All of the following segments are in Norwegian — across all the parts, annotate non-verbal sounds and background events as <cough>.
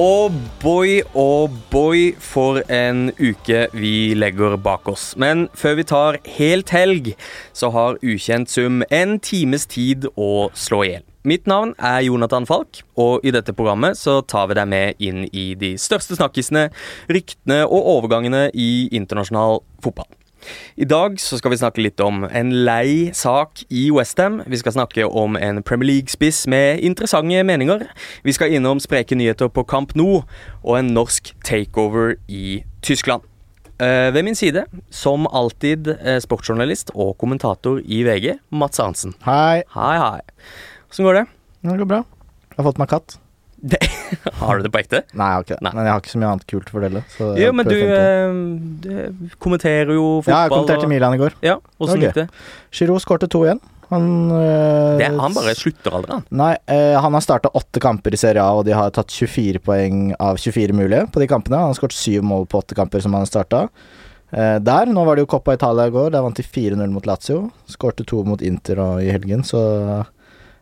Og boy, og boy, for en uke vi legger bak oss. Men før vi tar helt helg, så har Ukjent sum en times tid å slå i hjel. Mitt navn er Jonathan Falk, og i dette programmet så tar vi deg med inn i de største snakkisene, ryktene og overgangene i internasjonal fotball. I dag så skal vi snakke litt om en lei sak i Westham. Vi skal snakke om en Premier League-spiss med interessante meninger. Vi skal innom spreke nyheter på Kamp Nou og en norsk takeover i Tyskland. Eh, ved min side, som alltid, eh, sportsjournalist og kommentator i VG, Mats Arntzen. Hei. Hei, hei. Åssen går det? Det går bra. Jeg har fått meg katt. Det? <laughs> Har du det på ekte? Nei, jeg har ikke det. Nei. Men jeg har ikke så mye annet kult å fortelle. Jo, men du, prøver å finne på. eh, du kommenterer jo fotball. Ja, jeg kommenterte og- Milan i går. Ja, Åssen gikk det? Giro skårte to igjen. Han øh, det? Han bare slutter aldri, han. Nei, øh, han har starta åtte kamper i Serie A, og de har tatt 24 poeng av 24 mulige på de kampene. Han har skåret syv mål på åtte kamper som han starta. Uh, der, Nå var det jo Coppa Italia i går. Der vant de 4-0 mot Lazio. Skårte to mot Inter og i helgen, så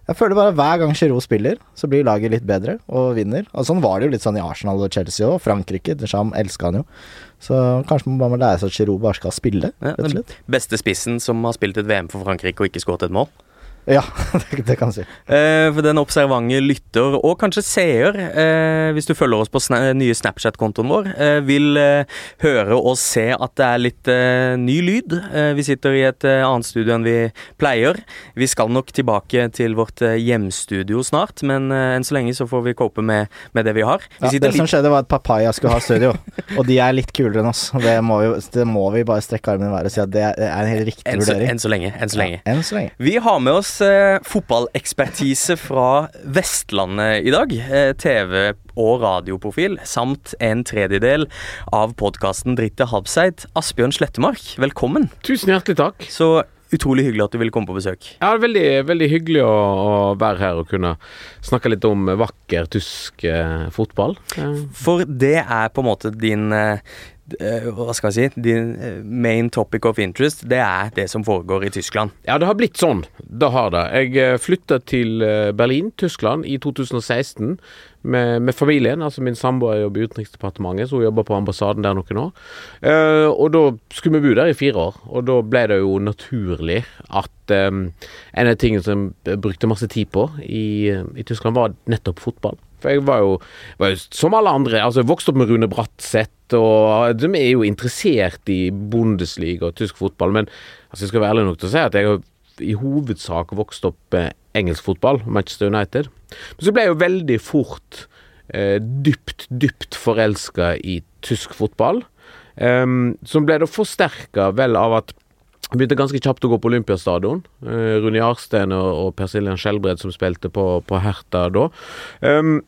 jeg føler bare hver gang Giroud spiller, så blir laget litt bedre og vinner. Og Sånn var det jo litt sånn i Arsenal og Chelsea og Frankrike. Deschamps elska han jo. Så kanskje man bare må lære seg at Giroud bare skal spille, Ja, rett og slett. Beste spissen som har spilt et VM for Frankrike og ikke skåret et mål. Ja, <laughs> det, det kan jeg si. Eh, for den observante lytter, og kanskje seer, eh, hvis du følger oss på sna nye Snapchat-kontoen vår, eh, vil eh, høre og se at det er litt eh, ny lyd. Eh, vi sitter i et annet studio enn vi pleier. Vi skal nok tilbake til vårt hjemstudio snart, men enn så lenge så får vi cope med, med det vi har. Vi Ja, det som skjedde, var at Papaya skulle ha studio, og de er litt kulere enn oss. Det må, vi, det må vi bare strekke armen i været og si at det er en helt riktig enn så, vurdering. enn så lenge. Enn så lenge. Ja, enn så lenge. Vi har med oss eh, fotballekspertise fra Vestlandet i dag. Eh, TV- og radioprofil, samt en tredjedel av podkasten Dritte Habseid. Asbjørn Slettemark, velkommen. Tusen hjertelig takk. Så utrolig hyggelig at du ville komme på besøk. Ja, veldig, veldig hyggelig å, å være her og kunne snakke litt om vakker tysk eh, fotball. Eh, For det er på en måte din eh, eh, hva skal jeg si Din eh, main topic of interest. Det er det som foregår i Tyskland. ja, det har blitt sånn. Det har det. Jeg flytta til eh, Berlin, Tyskland, i 2016 med, med familien. Altså min samboer jobber i Utenriksdepartementet, så hun jobber på ambassaden der noen år. Uh, og da skulle vi bo der i fire år, og da ble det jo naturlig at um, en av tingene som jeg brukte masse tid på i, i Tyskland, var nettopp fotball. For jeg var jo, var jo som alle andre, altså jeg vokste opp med Rune Bratseth, og de er jo interessert i Bundesliga og tysk fotball, men altså jeg skal være ærlig nok til å si at jeg har i hovedsak vokst opp med engelsk fotball, Manchester United. Men så ble jeg jo veldig fort eh, dypt, dypt forelska i tysk fotball. Em, som ble da forsterka vel av at jeg begynte ganske kjapt å gå på Olympiastadion. Eh, Rune Jarstein og, og Per Siljan Skjelbred som spilte på, på Herta da. Em,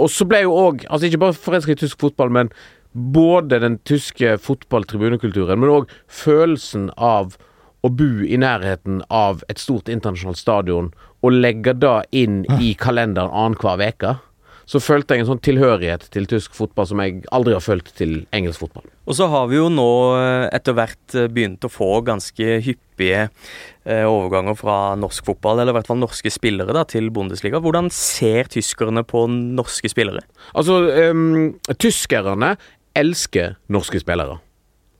og så ble jeg jo òg, altså ikke bare forelska i tysk fotball, men både den tyske fotballtribunekulturen, men òg følelsen av å bo i nærheten av et stort internasjonalt stadion og legge det inn i kalenderen annenhver uke, så følte jeg en sånn tilhørighet til tysk fotball som jeg aldri har følt til engelsk fotball. Og så har vi jo nå eh, etter hvert eh, begynt å få ganske hyppige eh, overganger fra norsk fotball, eller i hvert fall norske spillere, da, til Bundesliga. Hvordan ser tyskerne på norske spillere? Altså, um, tyskerne elsker norske spillere.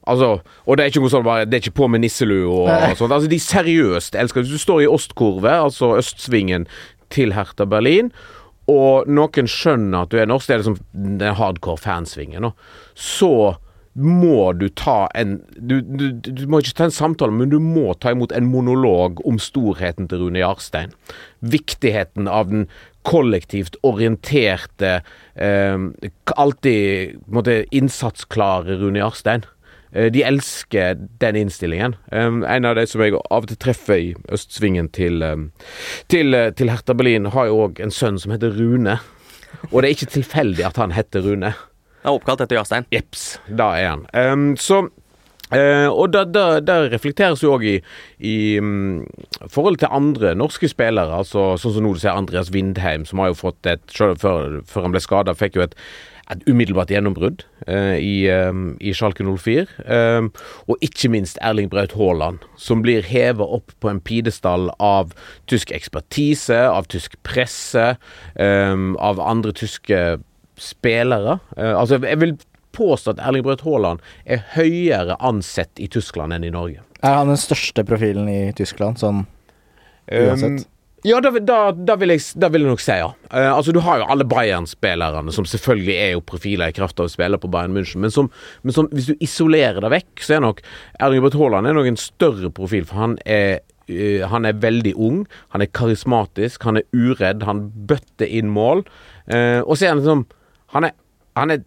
Altså, og det er ikke noe sånn bare, det er ikke på med nisselue og, og sånt. Altså, de seriøst elsker Hvis du står i Ostkurve, altså østsvingen til Hertha Berlin, og noen skjønner at du er norsk, det er liksom den hardcore fansvingen, så må du ta en du, du, du må ikke ta en samtale, men du må ta imot en monolog om storheten til Rune Jarstein. Viktigheten av den kollektivt orienterte, eh, alltid måte, innsatsklare Rune Jarstein. Eh, De elsker den innstillingen. Um, en av de som jeg av og til treffer i østsvingen til, um, til, uh, til Hertha Berlin, har jo òg en sønn som heter Rune. Og det er ikke tilfeldig at han heter Rune. Det er oppkalt etter Jarstein. Jeps, da er han. Um, så Uh, og da, da, da reflekteres jo òg i, i um, forhold til andre norske spillere, altså sånn som nå du ser Andreas Windheim, som har jo fått et selv før, før han ble skada, fikk jo et et umiddelbart gjennombrudd eh, i, eh, i Schalke 04. Eh, og ikke minst Erling Braut Haaland, som blir heva opp på en pidestall av tysk ekspertise, av tysk presse, eh, av andre tyske spillere. Eh, altså, jeg vil påstå at Erling Braut Haaland er høyere ansett i Tyskland enn i Norge. Er han den største profilen i Tyskland, sånn uansett? Um, ja, da, da, da, vil jeg, da vil jeg nok si ja. Uh, altså, du har jo alle Bayern-spillerne, som selvfølgelig er jo profiler i kraft av å spille på Bayern München, men, som, men som, hvis du isolerer det vekk, så er nok Erling Braut Haaland er nok en større profil, for han er eh, han er veldig ung, han er karismatisk, han er uredd, han bøtter inn mål. Eh, og så er han liksom Han er, han er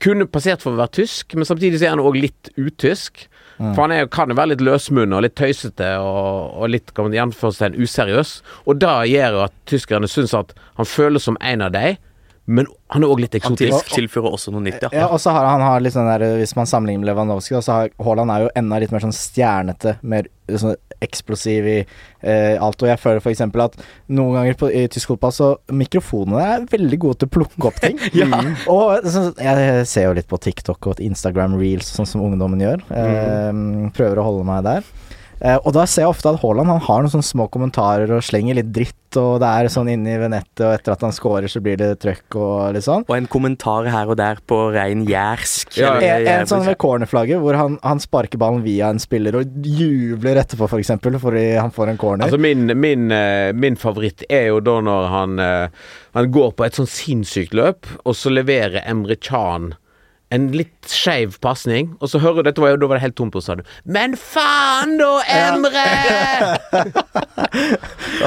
kunne passert for å være tysk, men samtidig så er han òg litt utysk. For han er, kan jo være litt løsmunnet og litt tøysete og, og litt kan man en useriøs. Og det gjør jo at tyskerne syns at han føles som en av dem, men han er òg litt eksotisk. Han tilfører også noe nytt, ja. Ja, og så har han har litt sånn der Hvis man sammenligner med Lewandowski, så har Haaland er jo enda litt mer sånn stjernete, mer sånn eksplosiv i eh, alt. Og jeg føler f.eks. at noen ganger på, i tysk fotball så mikrofonene er veldig gode til å plukke opp ting. <laughs> Mm. Og så, jeg ser jo litt på TikTok og Instagram reels, sånn som ungdommen gjør. Eh, prøver å holde meg der. Eh, og da ser jeg ofte at Haaland han har noen sånne små kommentarer og slenger litt dritt, og det er sånn inni ved nettet, og etter at han scorer, så blir det trøkk og litt sånn. Og en kommentar her og der på rein jærsk. Ja, En, en sånn ved cornerflagget hvor han, han sparker ballen via en spiller og jubler etterpå, f.eks., for eksempel, fordi han får en corner. Altså min, min, eh, min favoritt er jo da når han, eh, han går på et sånn sinnssykt løp, og så leverer Emre Chan en litt skeiv pasning, og så hører du Dette var da var det helt tomt på stadion. Men faen da, Emre!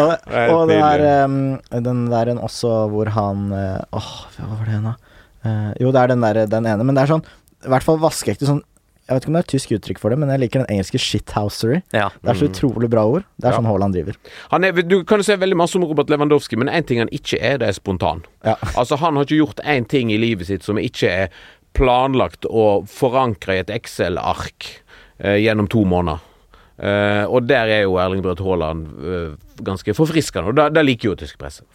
og, <laughs> Helt og det er um, den der en også hvor han eh, Åh, hva var det igjen, da? Uh, jo, det er den der den ene, men det er sånn I hvert fall vaskeekte sånn Jeg vet ikke om det er et tysk uttrykk for det, men jeg liker den engelske shithousery. Ja. Det er så utrolig bra ord. Det er Ja. sånn Haaland driver. Han er, du kan jo se veldig masse om Robert Lewandowski, men én ting han ikke er, det er spontan. Ja. Altså Han har ikke gjort én ting i livet sitt som ikke er planlagt og forankra i et Excel-ark eh, gjennom to måneder. Eh, og der er jo Erling Braut Haaland eh, ganske forfriskende, og det, liker jo tysk presse.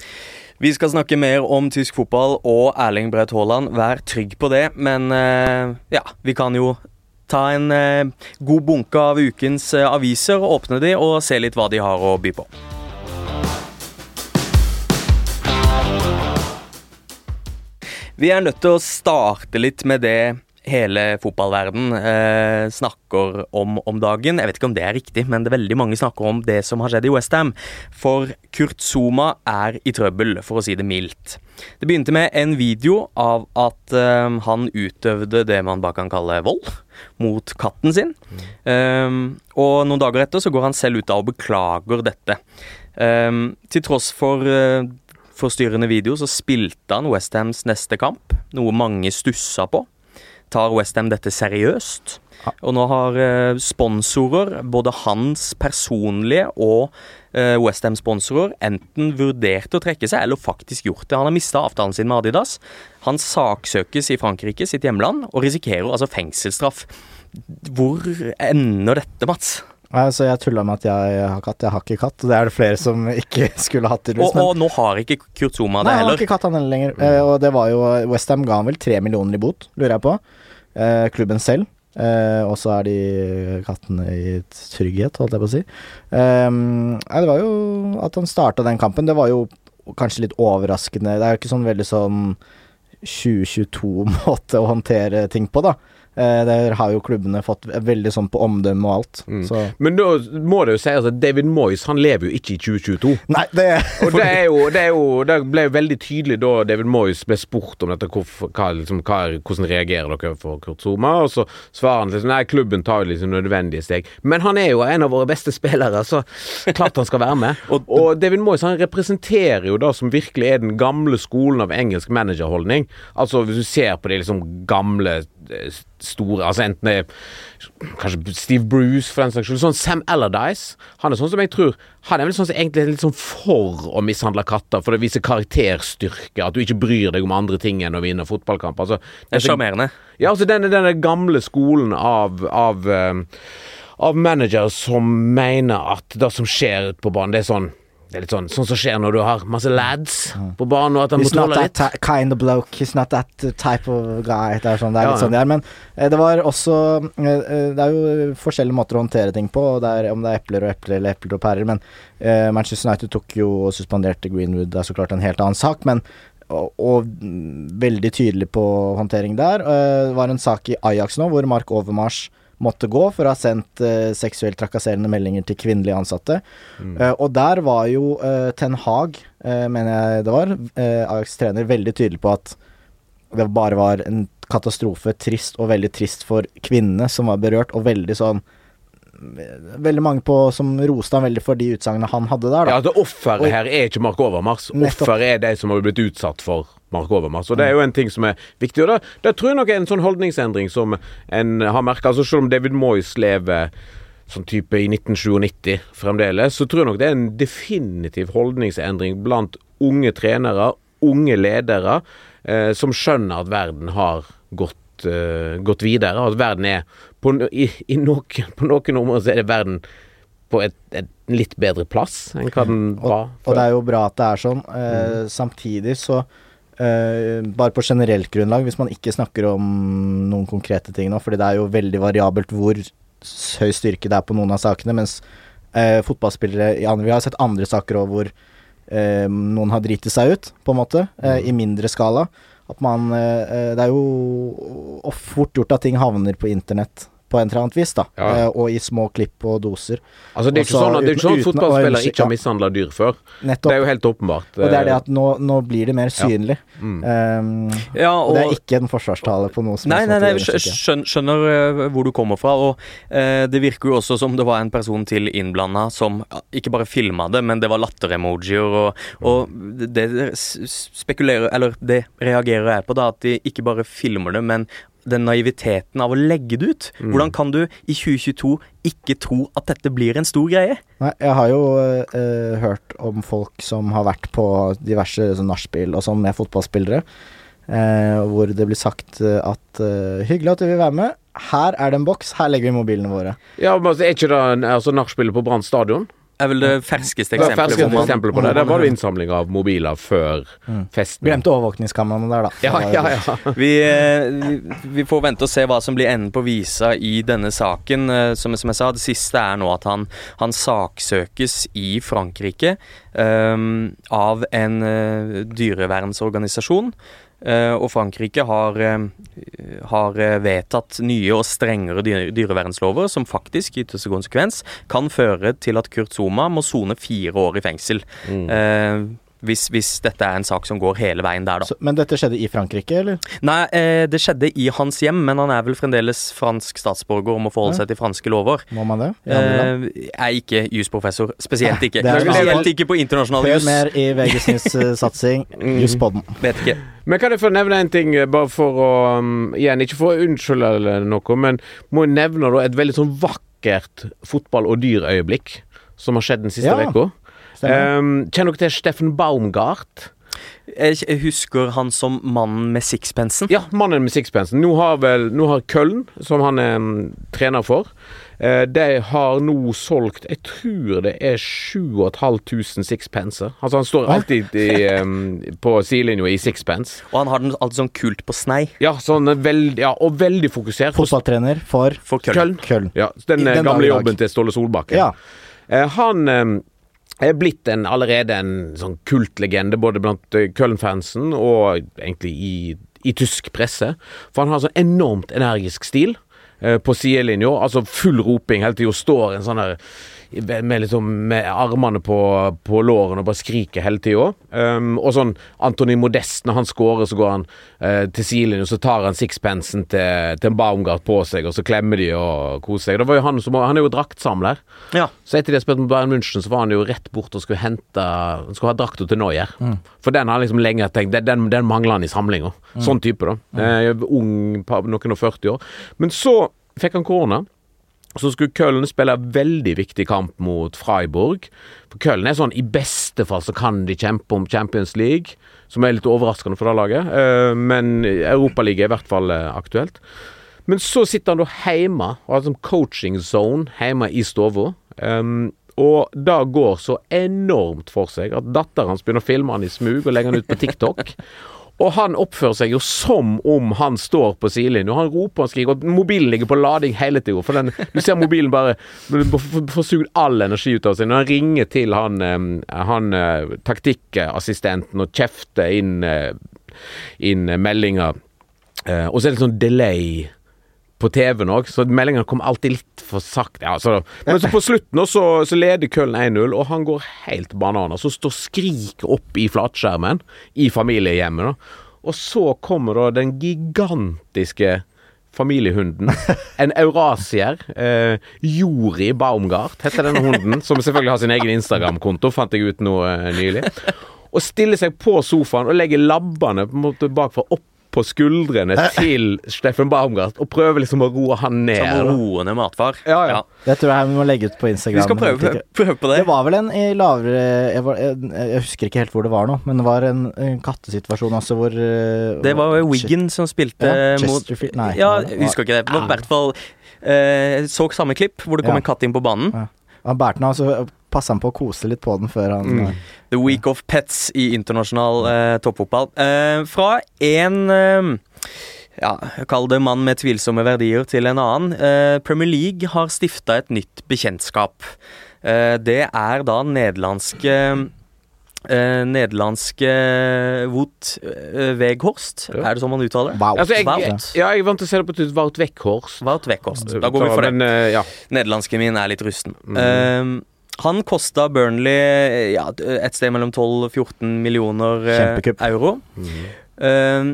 Vi skal snakke mer om tysk fotball og Erling Braut Haaland. Vær trygg på det, men eh, ja, vi kan jo ta en eh, god bunke av ukens eh, aviser, åpne de og se litt hva de har å by på. Vi er nødt til å starte litt med det hele fotballverden eh, snakker om om dagen. Jeg vet ikke om det er riktig, men det er veldig mange snakker om det som har skjedd i Westham. For Kurt Zuma er i trøbbel, for å si det mildt. Det begynte med en video av at eh, han utøvde det man bare kan kalle vold mot katten sin. Um, og noen dager etter så går han selv ut av og beklager dette. Um, til tross for uh, forstyrrende video så spilte han Westhams neste kamp, noe mange stussa på. Tar Westham dette seriøst? Og nå har eh, sponsorer, både hans personlige og uh, Westham-sponsorer, enten vurdert å trekke seg eller faktisk gjort det. Han har mista avtalen sin med Adidas. Han saksøkes i Frankrike, sitt hjemland, og risikerer altså fengselsstraff. Hvor ender dette, Mats? Altså, jeg tulla med at jeg har katt. Jeg har ikke katt. Det er det flere som <laughs> ikke skulle hatt, Og, men- og nå har ikke Kurt Zuma Nei, det han har ikke katt han heller lenger. Eh, og det var jo Westham ga han vel tre millioner i bot, lurer jeg på. Eh, klubben selv. Eh, og så er de kattene i trygghet, holdt jeg på å si. Eh, nei, det var jo at han starta den kampen, det var jo kanskje litt overraskende. Det er jo ikke sånn veldig sånn 2022-måte å håndtere ting på, da. Eh, der har jo klubbene fått veldig sånn på omdømme og alt. Mm. Så Men da må det jo sies at David Moyes han lever jo ikke i 2022. Nei, det <laughs> Og det er jo, det er jo Det ble jo veldig tydelig da David Moyes ble spurt om dette, hvor, hva, liksom, hva, hvordan reagerer dere for Kurt Zuma, og så svarer han liksom nei, klubben tar jo liksom nødvendige steg. Men han er jo en av våre beste spillere, så klart han skal være med. <laughs> Og- Og David Moyes han representerer jo det som virkelig er den gamle skolen av engelsk managerholdning. Altså hvis du ser på de liksom gamle eh, store Altså enten det er kanskje Steve Bruce for den saks skyld. Sånn Sam Allardyce. Han er sånn som jeg tror Han er vel sånn som egentlig er litt sånn for å mishandle katter, for det viser karakterstyrke. At du ikke bryr deg om andre ting enn å vinne fotballkamp. Altså, Det er sjarmerende. ja, altså denne, denne gamle skolen av, av, eh, av managere som mener at det som skjer ute på banen, det er sånn det er litt sånn sånn som skjer når du har masse lads på banen, og at han må He's not tåle that litt. kind of bloke, he's not that type of guy. Det er, sånn, det er Ja, litt sånn det er. Men eh, det var også eh, eh, Det er jo forskjellige måter å håndtere ting på, det er, om det er epler og epler eller epler og pærer. Men eh, Manchester United tok jo og suspenderte Greenwood, det er så klart en helt annen sak. Men og, og veldig tydelig på håndtering der. Eh, det var en sak i Ajax nå hvor Mark Overmars måtte gå for å ha sendt uh, seksuelt trakasserende meldinger til kvinnelige ansatte. Mm. Uh, og der var jo uh, Ten Hag, mener jeg det var, Ajax trener, veldig tydelig på at det bare var en katastrofe, trist og veldig trist for kvinnene som var berørt, og veldig sånn veldig mange på, som roste han veldig for de utsagnene han hadde der. Da. Ja, altså Offeret her er ikke Mark Overmars. Offeret er de som har blitt utsatt for Mark Overmars. Og det er jo en ting som er viktig. Og Det, tror jeg nok er en sånn holdningsendring som en har merka. Altså, selv om David Moyes lever sånn type i 1997 fremdeles, så tror jeg nok det er en definitiv holdningsendring blant unge trenere, unge ledere, eh, som skjønner at verden har gått, eh, gått videre. At verden er på, i, i noen, på noen områder så er det verden på et, et, litt bedre plass enn hva den var før. Og, og det er jo bra at det er sånn. Eh, mm. Samtidig så eh, Bare på generelt grunnlag, hvis man ikke snakker om noen konkrete ting nå, fordi det er jo veldig variabelt hvor høy styrke det er på noen av sakene, mens uh, fotballspillere i andre Vi har sett andre saker òg hvor uh, noen har driti seg ut, på en måte, eh, i mindre skala. At man Det er jo fort gjort at ting havner på internett på en eller annet vis, da. Ja. Eh, og i små klipp og doser. Altså Det er ikke sånn at, det er ikke sånn at fotballspillere ikke har mishandla dyr før. Nettopp. Det er jo helt åpenbart. Og det er det at nå, nå blir det mer synlig. Ja. Mm. Um, ja, og, det er ikke en forsvarstale på noe som Nei, nei, nei, skjønner, skjønner uh, hvor du kommer fra. Og uh, det virker jo også som det var en person til innblanda som ikke bare filma det, men det var latter-emojier, og, og, det spekulerer Eller det reagerer jeg på, da, at de ikke bare filmer det, men den naiviteten av å legge det ut. Mm. Hvordan kan du i 2022 ikke tro at dette blir en stor greie? Nei, jeg har jo uh, hørt om folk som har vært på diverse sånn nachspiel og sånn med fotballspillere, uh, hvor det blir sagt at uh, hyggelig at du vil være med. Her er det en boks, her legger vi mobilene våre. Ja, men altså, Er ikke det altså, nachspielet på Brann stadion? Er vel det ferskeste eksempelet. Det ferskeste eksempelet på det. Der var det innsamling av mobiler før mm. festen. Glemte overvåkningskameraene der, da. Ja, ja, ja. Vi, eh, vi, får vente og se hva som blir enden på visa i denne saken. Eh, som, som jeg sa, det siste er nå at han, han saksøkes i Frankrike um, av en dyrevernsorganisasjon. Uh, og Frankrike har, uh, har, vedtatt nye og strengere dyrevernslover som faktisk i ytterste konsekvens kan føre til at Kurt Zuma må sone fire år i fengsel. Mm. Hvis, hvis, dette er en sak som går hele veien der, da. Så, men dette skjedde i Frankrike, eller? Nei, eh, det skjedde i hans hjem, men han er vel fremdeles fransk statsborger og må forholde seg til franske lover. Må man det? Eh, jeg er ikke jusprofessor. Spesielt ikke. Spesielt ikke på internasjonal jus. Hør mer i VGs Nyhets-satsing. <laughs> Mm. Juspodden. Vet ikke. Men kan jeg få nevne en ting, eh, bare for å um, Igjen, ikke for å unnskylde eller noe, men må jeg nevne da et veldig sånn vakkert fotball- og dyrøyeblikk som har skjedd den siste uka. Ja. Um, kjenner dere til Steffen Baumgart? Jeg husker han som mannen med sixpensen. Ja, mannen med sixpensen. Nå har vel Nå har Køln, som han er um, trener for, uh, de har nå solgt Jeg tror det er 7500 sixpenser. Altså, han står alltid i, um, på sidelinja i sixpence. Og han har den alltid sånn kult på snei. Ja, sånn veldig, ja og veldig fokusert. Fotballtrener for, for Køln. Køln. Ja, den, den gamle jobben til Ståle Solbakken. Ja. Uh, han um, er blitt en, allerede en sånn kultlegende både blant eh, Köln-fansen og egentlig i, i, tysk presse. For han har sånn enormt energisk stil eh, på sidelinja. Altså full roping helt til tida. Står en sånn der med, liksom, med armene på, på lårene og bare skriker hele tida. Um, og sånn Antony Modest, når han scorer, så går han uh, til sidelinjen, så tar han sixpensen til, til en Baumgart på seg, og så klemmer de og koser seg. Det var jo han, som, han er jo draktsamler. Ja. Så etter de har spilt med Bayern München, så var han jo rett bort og skulle hente Han skulle ha drakta til Neuer. Mm. For den har liksom lenge tenkt Den, den mangler han i samlinga. Mm. Sånn type, da. Mm. Uh, ung, noen og 40 år. Men så fikk han korona så skulle Köln spille en veldig viktig kamp mot Freiburg. For Köln er sånn I beste fall så kan de kjempe om Champions League, som er litt overraskende for det laget. Eh, men Europaligaen er i hvert fall eh, aktuelt. Men så sitter han da hjemme og har sånn coaching zone hjemme i stua. Um, og det går så enormt for seg at datteren hans begynner å filme han i smug og legge han ut på TikTok. Og han oppfører seg jo som om han står på sidelinjen. Han roper og skriker, og mobilen ligger på lading hele tida. For den, du ser mobilen bare får sugd all energi ut av seg. Når han ringer til han, eh, han eh, taktikkassistenten og kjefter inn, eh, inn meldinger, og så er det sånn delay på TV-en òg, så meldingene kommer alltid litt for sakte. Ja, så, men så på slutten så, så leder Køln 1-0, og han går helt bananer. Så står skrik opp i flatskjermen i familiehjemmet. Da. Og så kommer da den gigantiske familiehunden. En eurasier. Eh, Jori Baumgart heter denne hunden, som selvfølgelig har sin egen Instagram-konto, fant jeg ut nå eh, nylig. Og stiller seg på sofaen og legger labbene på en måte bakfra opp på skuldrene til Steffen Baumgart og prøver liksom å roe han ned. Som roende matfar. Ja, ja. Det tror jeg vi må legge ut på Instagram. Vi skal prøve, prøve på det. Det var vel en i lavere jeg, var, jeg, jeg, husker ikke helt hvor det var nå, men det var en, en kattesituasjon også hvor uh, Det var Wiggen som spilte ja, mot Nei. Ja, jeg husker ikke det. I hvert fall uh, så samme klipp hvor det kom Ja. en katt inn på banen. Ja. Han bærte den av, så passa han på å kose litt på den før han Mm. eh, The Week of Pets i internasjonal eh, toppfotball. Eh, fra en eh, ja, kall det mann med tvilsomme verdier til en annen. Eh, Premier League har stifta et nytt bekjentskap. Eh, det er da nederlandske eh, Nederlandske Wout eh, Weghorst, Ja. er det sånn man uttaler det? Altså, jeg, Wout. ja, jeg er vant til å se det på et Wout Weghorst. Wout Weghorst. Da går vi for det. Men, eh, ja. Nederlandsken min er litt rusten. Mm. Eh, han kosta Burnley ja, et sted mellom 12 og 14 millioner eh, Kjempekupp. euro. Eh,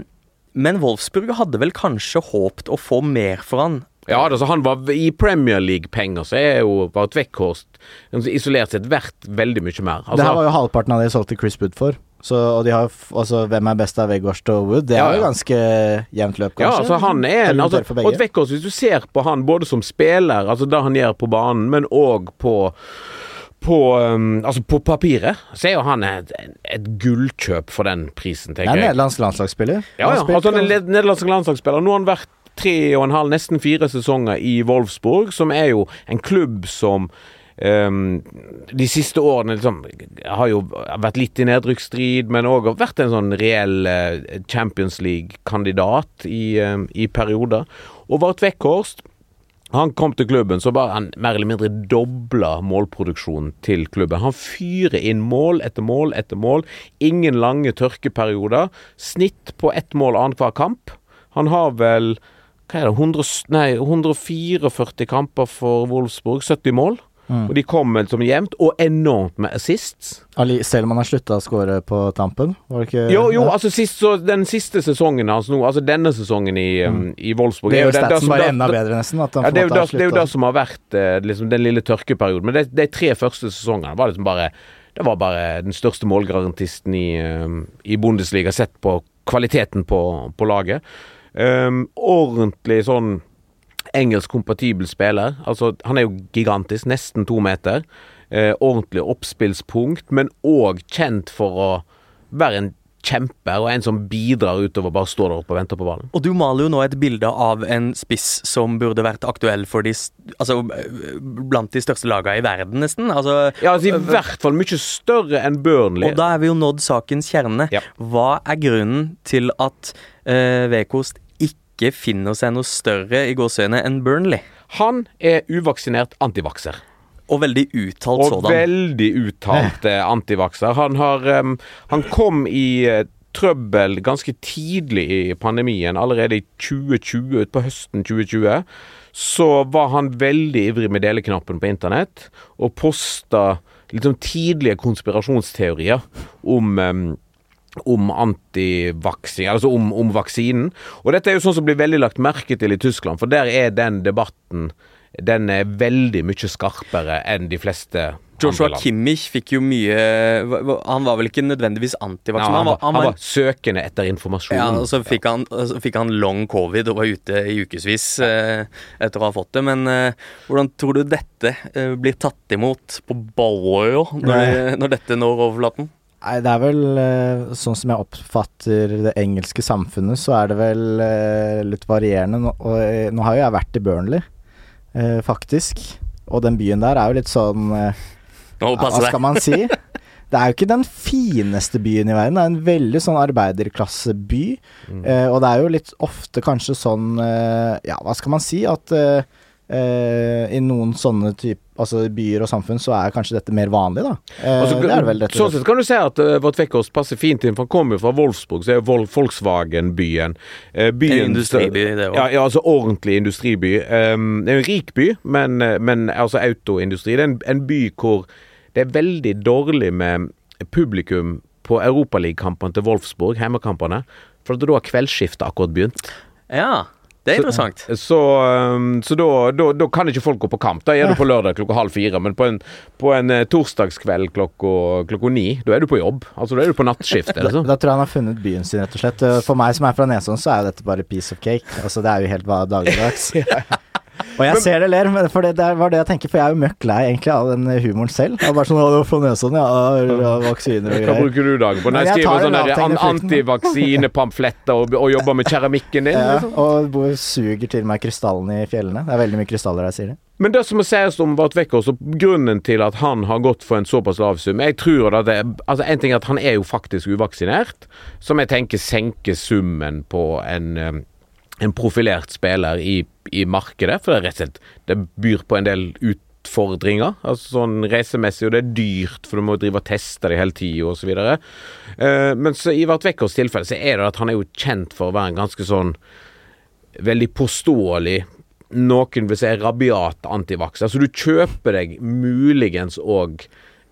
men Wolfsburg hadde vel kanskje håpt å få mer for han. Ja, altså han var I Premier League-penger så er jo Wout altså, isolert sett verdt veldig mye mer. Det her Altså, var jo halvparten av det jeg solgte Chris Wood for. Så, og de har altså, Hvem er best av Weghorst og Wood? Det er Ja, jo ganske jevnt løp, ja, kanskje. altså han er en altså, og. Weghorst, Hvis du ser på han både som spiller, altså det han gjør på banen, men òg på på, um, altså på papiret så er jo han et, et gullkjøp for den prisen, er tenker jeg. nederlandsk landslagsspiller. Ja, ja. Altså, han er nederlandsk landslagsspiller. Nå har han vært tre og en halv, nesten fire sesonger i Wolfsburg, som er jo en klubb som um, de siste årene liksom, har jo vært litt i nedrykksstrid, men òg vært en sånn reell eh, Champions League-kandidat i, um, i perioder. Og Vart Weghorst han kom til klubben, så bare han mer eller mindre dobla målproduksjonen til klubben. Han fyrer inn mål etter mål etter mål. Ingen lange tørkeperioder. Snitt på ett mål annenhver kamp. Han har vel hva er det, 100, nei, 144 kamper for Wolfsburg, 70 mål. Mm. Og de kom liksom jevnt, og enormt med assists. Ali, selv om han har slutta å skåre på tampen? Var det ikke Jo, jo, altså sist, så den siste sesongen hans nå, altså denne sesongen i, mm. i Wolfsburg Det er jo statsen som- bare da- enda bedre, nesten. Ja, det, er jo det, det er jo det som har vært eh, liksom, den lille tørkeperioden. Men de, tre første sesongene var liksom bare Det var bare den største målgarantisten i, eh, i Bundesliga sett på kvaliteten på, på laget. Um, ordentlig sånn engelsk kompatibel spiller. Altså, han er jo gigantisk, nesten to meter. Eh, ordentlig oppspillspunkt, men òg kjent for å være en kjemper og en som bidrar utover bare står der oppe og venter på ballen. Og du maler jo nå et bilde av en spiss som burde vært aktuell for de Altså øh, blant de største lagene i verden, nesten. Altså Ja, altså I hvert fall mye større enn Burnley. Og da er vi jo nådd sakens kjerne. Ja. Hva er grunnen til at uh, Vekost ikke finner seg noe større i gåsøyene enn Burnley? Han er uvaksinert antivakser. Og veldig uttalt Og sådan. veldig uttalt eh, antivakser. Han har um, Han kom i uh, trøbbel ganske tidlig i pandemien, allerede i 2020, utpå høsten 2020. Så var han veldig ivrig med deleknappen på internett, og posta liksom tidlige konspirasjonsteorier om em, om antivaksing, altså om, om vaksinen. Og dette er jo sånn som blir veldig lagt merke til i Tyskland, for der er den debatten den er veldig mye skarpere enn de fleste Joshua. Kimmich fikk jo mye Han var vel ikke nødvendigvis Ja, antivaksin, han, han, han han var søkende etter informasjon. Ja, og så fikk han, så fikk han long covid og var ute i ukevis eh, etter å ha fått det. Men eh, hvordan tror du dette eh, blir tatt imot på Balløya når, når dette når overflaten? Nei, det er vel eh, sånn som jeg oppfatter det engelske samfunnet, så er det vel eh, litt varierende. Nå, og, eh, nå har jo jeg vært i Burnley, faktisk. Og den byen der er jo litt sånn Hva skal man si? <laughs> Det er jo ikke den fineste byen i verden. Det er en veldig sånn arbeiderklasseby. Mm. og det er jo litt ofte kanskje sånn Ja, hva skal man si? At eh, eh, i noen sånne type Altså byer og samfunn så er kanskje dette mer vanlig, da. Uh, Altså, det er vel dette, sånn sett kan du si at uh, Vårt Vekkås passer fint inn, for han kommer jo fra Wolfsburg, så er jo Vol Volkswagen-byen. Eh, En industriby, det òg. Ja, ja, altså ordentlig industriby. Um, det er en rik by, men, eh, men altså autoindustri. Det er en, en by hvor det er veldig dårlig med publikum på europaligakampene til Wolfsburg, hjemmekampene. For at da har kveldsskiftet akkurat begynt. Ja, det er interessant. Så, så, så da, da, da kan ikke folk gå på kamp. Da er du på lørdag klokka halv fire. Men på en, på en eh, torsdagskveld klokka, klokka ni, da er du på jobb. Altså da er du på nattskift. <laughs> Da, Liksom. da tror jeg han har funnet byen sin, rett og slett. For meg som er fra Nesodden, så er jo dette bare piece of cake. Altså, det er jo helt dagligdags. <laughs> <laughs> Og jeg ser det ler, men for det, det var det jeg tenker, for jeg er jo møkk lei egentlig av den humoren selv. Jeg bare sånn Å, fra Nesodden, ja. Vaksiner og greier. Hva bruker du dagen på? Nei, jeg skriver sånn sånne antivaksinepamfletter og, og jobber med keramikken din. <laughs> Ja, Liksom. og suger til meg krystallene i fjellene. Det er veldig mye krystaller der, sier de. Men det som må sies om Vart Vekkås, og grunnen til at han har gått for en såpass lav sum Jeg tror at det, altså En ting er at han er jo faktisk uvaksinert, som jeg tenker senker summen på en eh, en profilert spiller i, i markedet, for det er rett og slett Det byr på en del utfordringer. Altså sånn reisemessig, og det er dyrt, for du må drive og teste det hele tida osv. Uh, men så i Vart Vekkers tilfelle så er det at han er jo kjent for å være en ganske sånn veldig påståelig noen vil si rabiat antivaks. Altså du kjøper deg muligens òg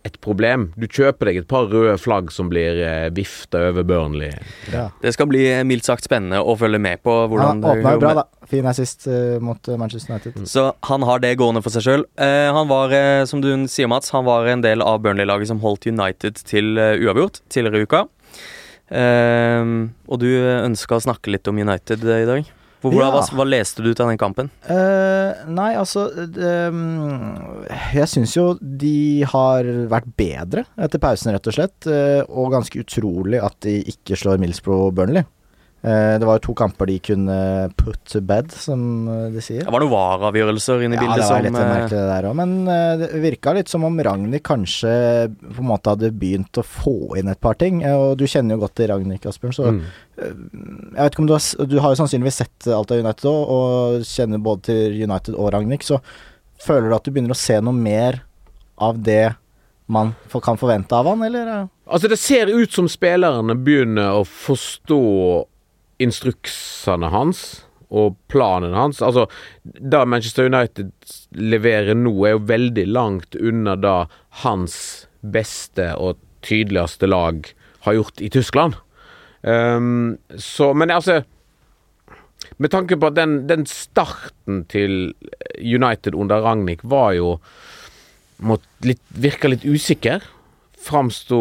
et problem. Du kjøper deg et par røde flagg som blir eh, vifta over Burnley. Ja. Det skal bli eh, mildt sagt spennende å følge med på hvordan Han åpna jo bra, da. Fin assist eh, mot eh, Manchester United. Så han har det gående for seg sjøl. han var, eh, som du sier, Mats, han var en del av Burnley-laget som holdt United til eh, uavgjort tidligere i uka. Eh, og du ønska å snakke litt om United eh, i dag. Hvor, Ja. hva, hva leste du ut av den kampen? Uh, nei, altså mm, Jeg syns jo de har vært bedre etter pausen, rett og slett. Uh, og ganske utrolig at de ikke slår Millsbro Burnley. Eh, det var jo to kamper de kunne put to bed, som eh, de sier. Det var noen VAR-avgjørelser inne i Ja, bildet det var som litt eh, merkelig det der òg, men eh, det virka litt som om Ragnhild kanskje på en måte hadde begynt å få inn et par ting. eh, og du kjenner jo godt til Ragnhild, Asbjørn, så Mm. jeg vet ikke om du har, du har jo sannsynligvis sett alt av United òg, og kjenner både til United og Ragnhild, så føler du at du begynner å se noe mer av det man kan forvente av han, eller? eh? Altså Det ser ut som spillerne begynner å forstå instruksene hans og planen hans. Altså, det Manchester United leverer nå, er jo veldig langt unna det hans beste og tydeligste lag har gjort i Tyskland. Um, så, men altså Med tanke på at den, den starten til United under Ragnhild var jo Virka litt usikker. Framsto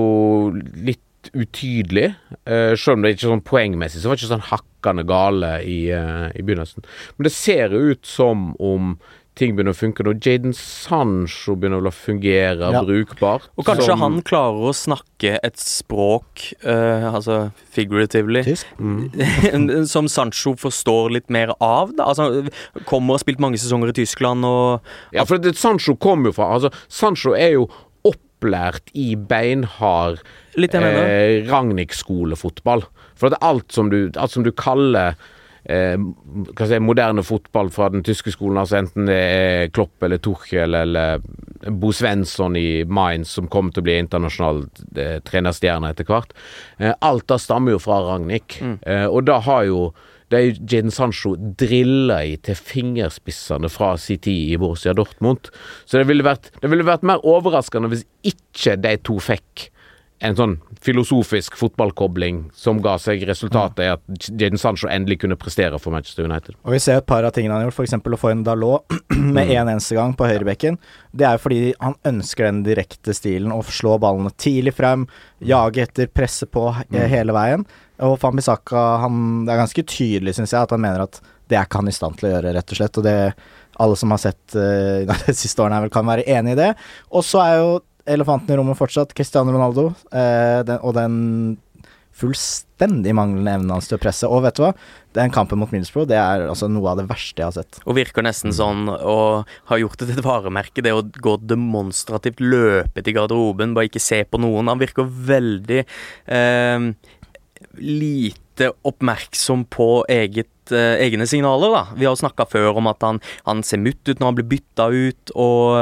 litt utydelig. Uh, selv om det ikke sånn poengmessig, så var det ikke sånn hakkende gale i, uh, i begynnelsen. Men det ser jo ut som om ting begynner å funke nå. Jaden Sancho begynner vel å fungere Ja. brukbart. Og kanskje som- han klarer å snakke et språk, uh, altså figuratively, mm. <laughs> som Sancho forstår litt mer av. Da. Altså, kommer og har spilt mange sesonger i Tyskland og Ja, for det, Sancho kom jo fra Altså, Sancho er jo opplært i beinhard eh, Ragnhild-skolefotball. For det alt som du, alt som du kaller eh, si, moderne fotball fra den tyske skolen, altså enten det er Klopp eller Tuchel eller Bo Svensson i Mainz, som kommer til å bli internasjonal eh, trenerstjerne etter hvert. Eh, alt da stammer jo fra Ragnhild. Eh, og da har jo det er jo Jadon Sancho drilla i til fingerspissene fra sin tid i Borussia Dortmund. Så det ville vært, det ville vært mer overraskende hvis ikke de to fikk en sånn filosofisk fotballkobling som ga seg resultatet i at Jadon Sancho endelig kunne prestere for Manchester United. Og vi ser et par av tingene han har gjort, f.eks. å få inn Dalot <clears throat> med Mm. en eneste gang på høyrebekken. Det er jo fordi han ønsker den direkte stilen, å slå ballene tidlig frem, jage etter, presse på Mm. hele veien. Og Fambisaka, han Det er ganske tydelig, syns jeg, at han mener at det er ikke han i stand til å gjøre, rett og slett. Og det alle som har sett uh, <laughs> de siste årene, her vel kan være enig i det. Og så er jo elefanten i rommet fortsatt Cristiano Ronaldo, uh, den, og den fullstendig manglende evnen hans til å presse. Og vet du hva? Den kampen mot Middlesbrough, det er altså noe av det verste jeg har sett. Og virker nesten sånn og har gjort det til et varemerke, det å gå demonstrativt løpe til garderoben, bare ikke se på noen. Han virker veldig eh, lite oppmerksom på eget, eh, egne signaler, da. Vi har snakka før om at han, han ser mutt ut når han blir bytta ut, og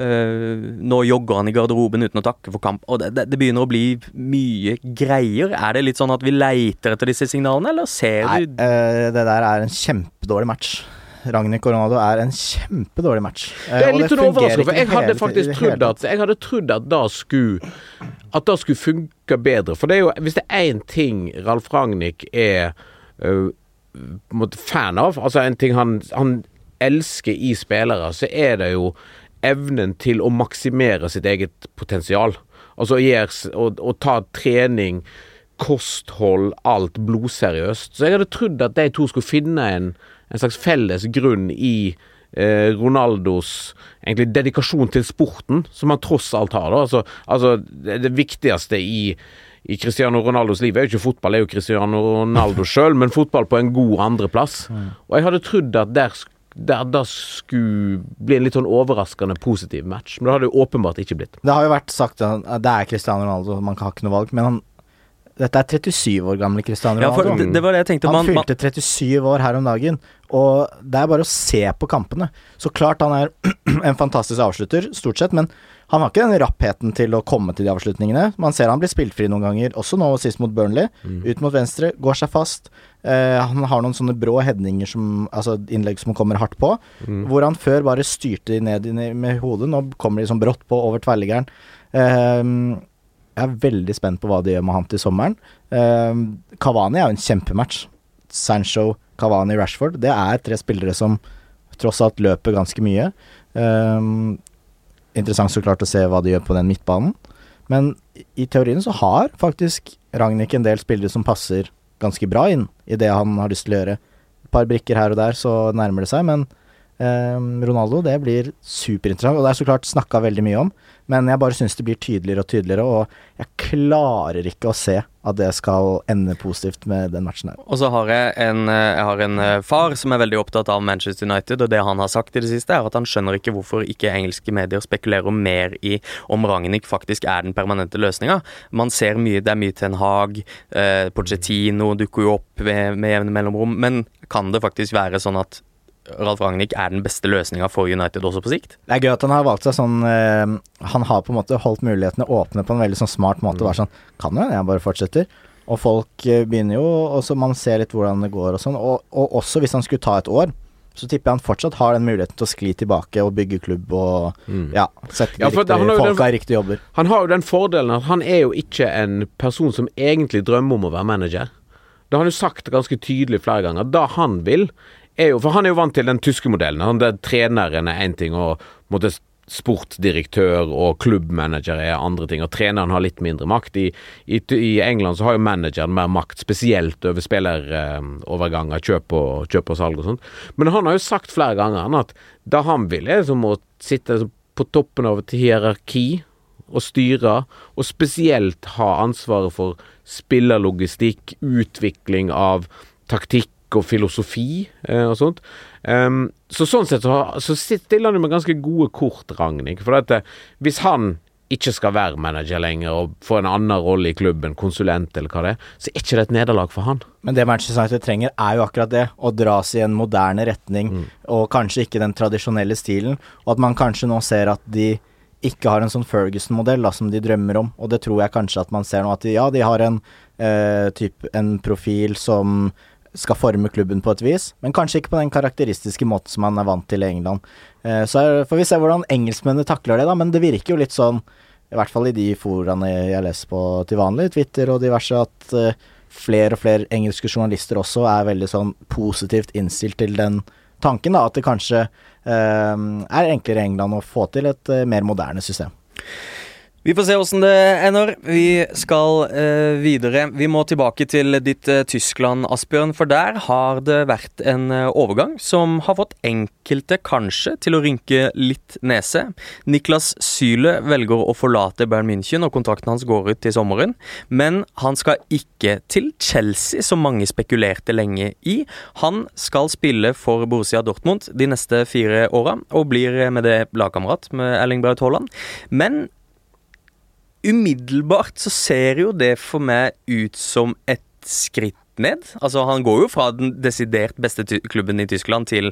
øh, nå jogger han i garderoben uten å takke for kamp. Og det, det, det, begynner å bli mye greier. Er det litt sånn at vi leiter etter disse signalene, eller ser Nei, du uh, Det der er en kjempedårlig match. Ragnhild Coronado er en kjempedårlig match. Uh, det er litt sånn overraskende, for jeg hadde faktisk trodd at Jeg hadde trodd at da skulle At det skulle funke bedre. For det jo Hvis det er én ting Ralf Ragnhild er fan av, altså en ting han, han elsker i spillere, så er det jo evnen til å maksimere sitt eget potensial. Altså å, ta trening, kosthold, alt blodseriøst. Så jeg hadde trodd at de to skulle finne en, en slags felles grunn i eh, Ronaldos egentlig dedikasjon til sporten, som han tross alt har. da. Altså, altså det, viktigste i, i Cristiano Ronaldos liv er jo ikke fotball, det er jo Cristiano Ronaldo <laughs> sjøl, men fotball på en god andreplass. Og jeg hadde trodd at der der der skulle bli en litt sånn overraskende positiv match. Men det hadde jo åpenbart ikke blitt. Det har jo vært sagt at det er Cristiano Ronaldo, man kan ha ikke noe valg. Men han, dette er 37 år gamle Cristiano Ronaldo. Ja, det, det, var det jeg tenkte. Han man, fylte 37 år her om dagen, og det er bare å se på kampene. Så klart han er <clears throat> en fantastisk avslutter, stort sett, men han har ikke den rappheten til å komme til de avslutningene. Man ser han blir spilt noen ganger, også nå sist mot Burnley. Mm. Ut mot venstre, går seg fast. Eh, han har noen sånne brå hedninger, som Altså innlegg som kommer hardt på. Mm. Hvor han før bare styrte ned med hodet. Nå kommer de sånn brått på over tverrliggeren. Eh, jeg er veldig spent på hva de gjør med han til sommeren. Eh, Kavani er jo en kjempematch. Sancho, Kavani, Rashford. Det er tre spillere som tross alt løper ganske mye. Um, interessant så klart å se hva de gjør på den midtbanen. Men i teorien så har faktisk Ragnhild en del spillere som passer ganske bra inn i det han har lyst til å gjøre. Et par brikker her og der, så nærmer det seg, men eh, Ronaldo, det blir superinteressant. Og det er så klart snakka veldig mye om, men jeg bare syns det blir tydeligere og tydeligere, og jeg klarer ikke å se at det skal ende positivt med den matchen her. Og så har jeg en, eh, jeg har en eh, far som er veldig opptatt av Manchester United, og det han har sagt i det siste, er at han skjønner ikke hvorfor ikke engelske medier spekulerer mer i om Ragnhild faktisk er den permanente løsninga. Man ser mye, det er mye Ten Hag, eh, Pochettino dukker jo opp med, med jevne mellomrom, men kan det faktisk være sånn at Ralf Ragnhild er den beste løsninga for United også på sikt? Det er gøy at han har valgt seg sånn eh, Han har på en måte holdt mulighetene åpne på en veldig sånn smart måte. Mm. Bare sånn Kan jo jeg bare fortsetter. Og folk eh, begynner jo og så Man ser litt hvordan det går og sånn. Og, og, også hvis han skulle ta et år, så tipper jeg han fortsatt har den muligheten til å skli tilbake og bygge klubb og mm. ja, sette ja, riktig, folk har riktige jobber. Han har jo den fordelen at han er jo ikke en person som egentlig drømmer om å være manager. Det har han jo sagt ganske tydelig flere ganger. Da han vil, er jo For han er jo vant til den tyske modellen. Han der Treneren er én ting, og måtte sportsdirektør og klubbmanager er andre ting, og treneren har litt mindre makt. I, i, i England så har jo manageren mer makt, spesielt over spilleroverganger, eh, kjøp, og, kjøp og salg og sånt. Men han har jo sagt flere ganger at da han vil, er som å sitte på toppen av et hierarki og styre, og spesielt ha ansvaret for spillerlogistikk, utvikling av taktikk og filosofi eh, og sånt. Um, så sånn sett så, så stiller han jo med ganske gode kort, Ragnhild. For at eh, hvis han ikke skal være manager lenger og få en annen rolle i klubben, konsulent eller hva det er, så er ikke det et nederlag for han. Men det Manchester United trenger, er jo akkurat det. Å dras i en moderne retning, mm. og kanskje ikke den tradisjonelle stilen. Og at man kanskje nå ser at de ikke har en sånn Ferguson-modell som de drømmer om, og det tror jeg kanskje at man ser nå. At de, ja, de har en, eh, typ, en profil som skal forme klubben på et vis, men kanskje ikke på den karakteristiske måten som man er vant til i England. Eh, så får vi se hvordan engelskmennene takler det, da, men det virker jo litt sånn, i hvert fall i de foraene jeg leser på til vanlig, Twitter og diverse, at uh, flere og flere engelske journalister også er veldig sånn positivt innstilt til den tanken, da, at det kanskje uh, er enklere i England å få til et mer moderne system. Vi får se åssen det ender. Vi skal uh, videre. Vi må tilbake til ditt uh, Tyskland, Asbjørn. For der har det vært en uh, overgang som har fått enkelte kanskje til å rynke litt nese. Niklas Syle velger å forlate Bayern München, og kontrakten hans går ut til sommeren. Men han skal ikke til Chelsea, som mange spekulerte lenge i. Han skal spille for Borussia Dortmund de neste fire åra, og blir med det lagkamerat med Erling Braut Haaland. Men umiddelbart så ser jo det for meg ut som et skritt ned. Altså Han går jo fra den desidert beste klubben i Tyskland til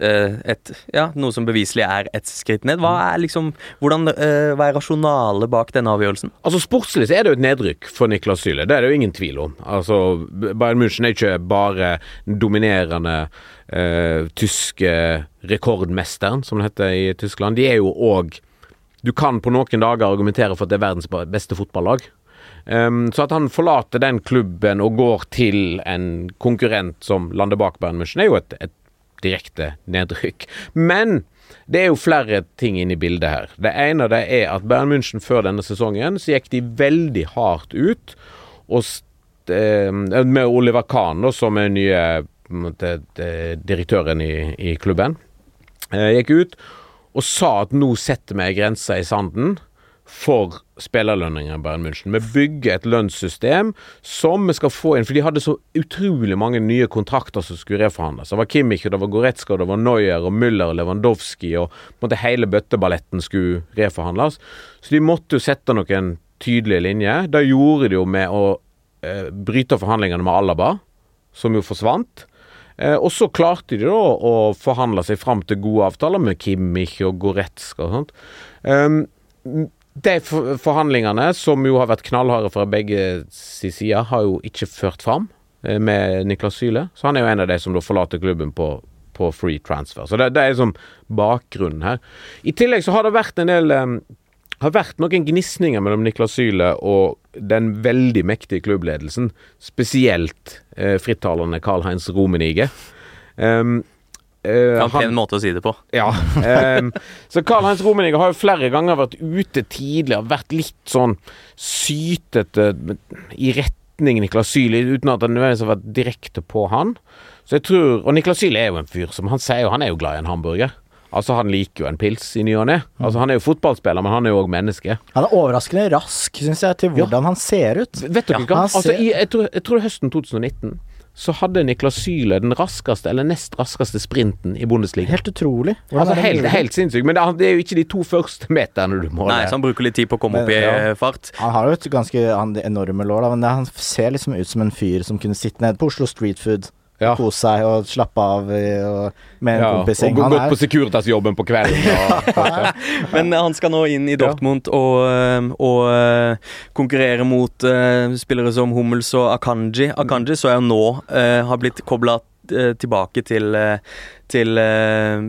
uh, et, ja, noe som beviselig er et skritt ned. Hva er liksom, hvordan, uh, hva er rasjonalet bak denne avgjørelsen? Altså Sportslig så er det jo et nedrykk for Niklas Syle, det er det jo ingen tvil om. Altså Bayern München er ikke bare dominerende uh, tyske rekordmesteren, som det heter i Tyskland. De er jo òg du kan på noen dager argumentere for at det er verdens beste fotballag. Um, så at han forlater den klubben og går til en konkurrent som lander bak Bayern München, er jo et, et direkte nedrykk. Men det er jo flere ting inne i bildet her. Det ene det er at Bayern München før denne sesongen så gikk de veldig hardt ut uh, med Oliver Kahn, som er nye måte, direktøren i, i klubben, uh, gikk ut og sa at nå setter vi ei grense i sanden for spillerlønninger i Bayern München. Vi bygger et lønnssystem som vi skal få inn, for de hadde så utrolig mange nye kontrakter som skulle reforhandles. Det var Kimmich, det var Goretzka, det var Neuer og Müller og Lewandowski, og måte hele bøtteballetten skulle reforhandles. Så de måtte jo sette noen tydelige linjer. Det gjorde de jo med å eh, bryte forhandlingene med Alaba, som jo forsvant. Eh, og så klarte de da å forhandle seg fram til gode avtaler med Kimmich og Goretzka og sånt. Um, de forhandlingene, som jo har vært knallharde fra begge sider, har jo ikke ført fram eh, med Niklas Syle. Så han er jo en av de som da forlater klubben på, på free transfer. Så det, det er liksom bakgrunnen her. I tillegg så har det vært en del um, har vært noen gnisninger mellom Niklas Syle og den veldig mektige klubbledelsen, spesielt eh, frittalende Karl-Heinz Romenige. Um, Uh, en pen måte å si det på. Ja. Um, så Karl-Heinz Romenige har jo flere ganger vært ute tidligere, vært litt sånn sytete i retning Niklas Syli, uten at han nødvendigvis har vært direkte på han. Så jeg tror, Og Niklas Syli er jo en fyr som han sier jo, han er jo glad i en hamburger. Altså, han liker jo en pils i ny og ne. Altså, han er jo fotballspiller, men han er jo òg menneske. Han er overraskende rask, syns jeg, til hvordan ja. han ser ut. Vet dere ja, hva? Altså, i, jeg, tror, jeg tror høsten 2019 så hadde Niklas Syle den raskeste, eller nest raskeste sprinten i Bundesliga. Helt utrolig. Altså, helt, helt sinnssykt. Men det, det, er jo ikke de to første meterne du må Nei, så han bruker litt tid på å komme men, opp i ja. Eh, fart. Han har jo et ganske enorme lår, da, men det, han ser liksom ut som en fyr som kunne sitte nede på Oslo Street Food ja. kose seg og slappe av og, med en ja, kompising. Og gå på Securitas-jobben på kvelden. Og, <laughs> <laughs> Men han skal nå inn i Dortmund og, eh, og uh, konkurrere mot uh, spillere som Hummels og Akanji. Akanji så jeg nå uh, har blitt kobla tilbake til, til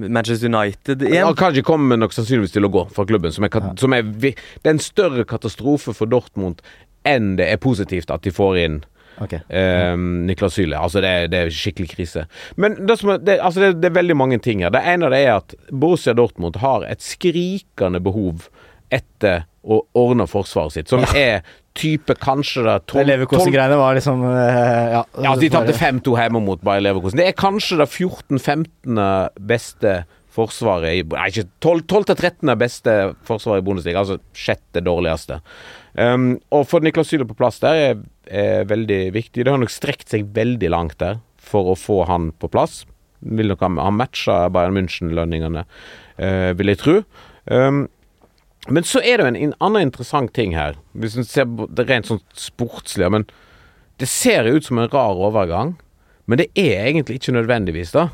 Manchester United igjen. Akanji kommer nok sannsynligvis til å gå fra klubben, som er, som er, det er en større katastrofe for Dortmund enn det er positivt at de får inn Okay. Eh, Niklas Syle. Altså, det er, det er, skikkelig krise. Men det, er, det, altså det, det, er veldig mange ting her. Det ene det er at Borussia Dortmund har et skrikende behov etter å ordne forsvaret sitt, som er type kanskje det 12 Leverkosen-greiene var liksom uh, Ja, ja de tapte 5-2 hjemme mot Bayer Leverkosen. Det er kanskje det 14-15 beste forsvaret i Nei, ikke 12-13 beste forsvaret i Bundesliga, altså sjette dårligste. Um, og få Niklas Syler på plass der er, er, veldig viktig. Det har nok strekt seg veldig langt der for å få han på plass. Vil nok ha, ha matcha Bayern München-lønningene, uh, vil jeg tro. Um, men så er det jo en, en annen interessant ting her, hvis en ser det rent sånn sportslig. Men det ser ut som en rar overgang, men det er egentlig ikke nødvendigvis, da.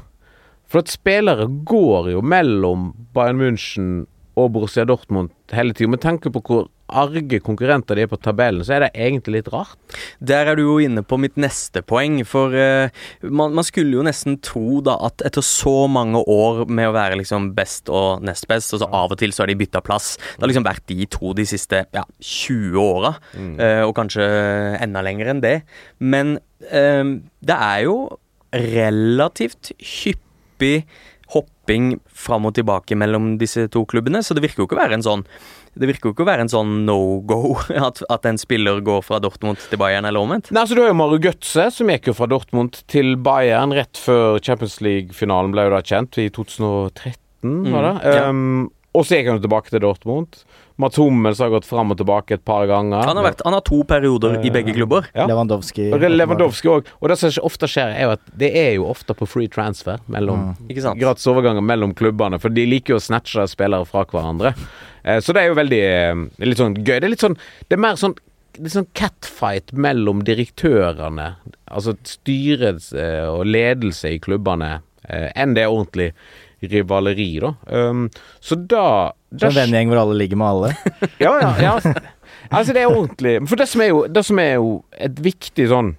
For at spillere går jo mellom Bayern München og Borussia Dortmund hele tida. Med tanke på hvor arge konkurrenter de er på tabellen, så er det egentlig litt rart. Der er du jo inne på mitt neste poeng, for uh, man, man, skulle jo nesten tro da at etter så mange år med å være liksom best og nest best, og så av og til så har de bytta plass Det har liksom vært de to de siste ja, 20 åra, mm. uh, og kanskje enda lenger enn det. Men uh, det er jo relativt hyppig hopping fram og tilbake mellom disse to klubbene, så det virker jo ikke å være en sånn det virker jo ikke å være en sånn no-go <laughs> at, at en spiller går fra Dortmund til Bayern, eller omvendt. Nei, altså Du har jo Maru Götze, som gikk jo fra Dortmund til Bayern rett før Champions League-finalen ble jo da kjent, i 2013, var det? Mm, ja. Um, og så gikk han jo tilbake til Dortmund. Mats Hummels har gått fram og tilbake et par ganger. Han har, vært, han har to perioder i begge klubber. Ja. Lewandowski. Lewandowski òg. Og det som ofte skjer, er jo at det er jo ofte på free transfer mellom Ikke sant? gratis overganger mellom klubbene, for de liker jo å snatche spillere fra hverandre. Eh, så det er jo veldig eh, litt sånn gøy. Det er litt sånn Det er mer sånn litt sånn catfight mellom direktørene, altså styret eh, og ledelse i klubbene, enn det er ordentlig rivaleri, da. Um, så da, er en vennegjeng hvor alle ligger med alle. <laughs> ja, ja, ja. Altså, det er ordentlig. For det som er jo, det som er jo et viktig sånn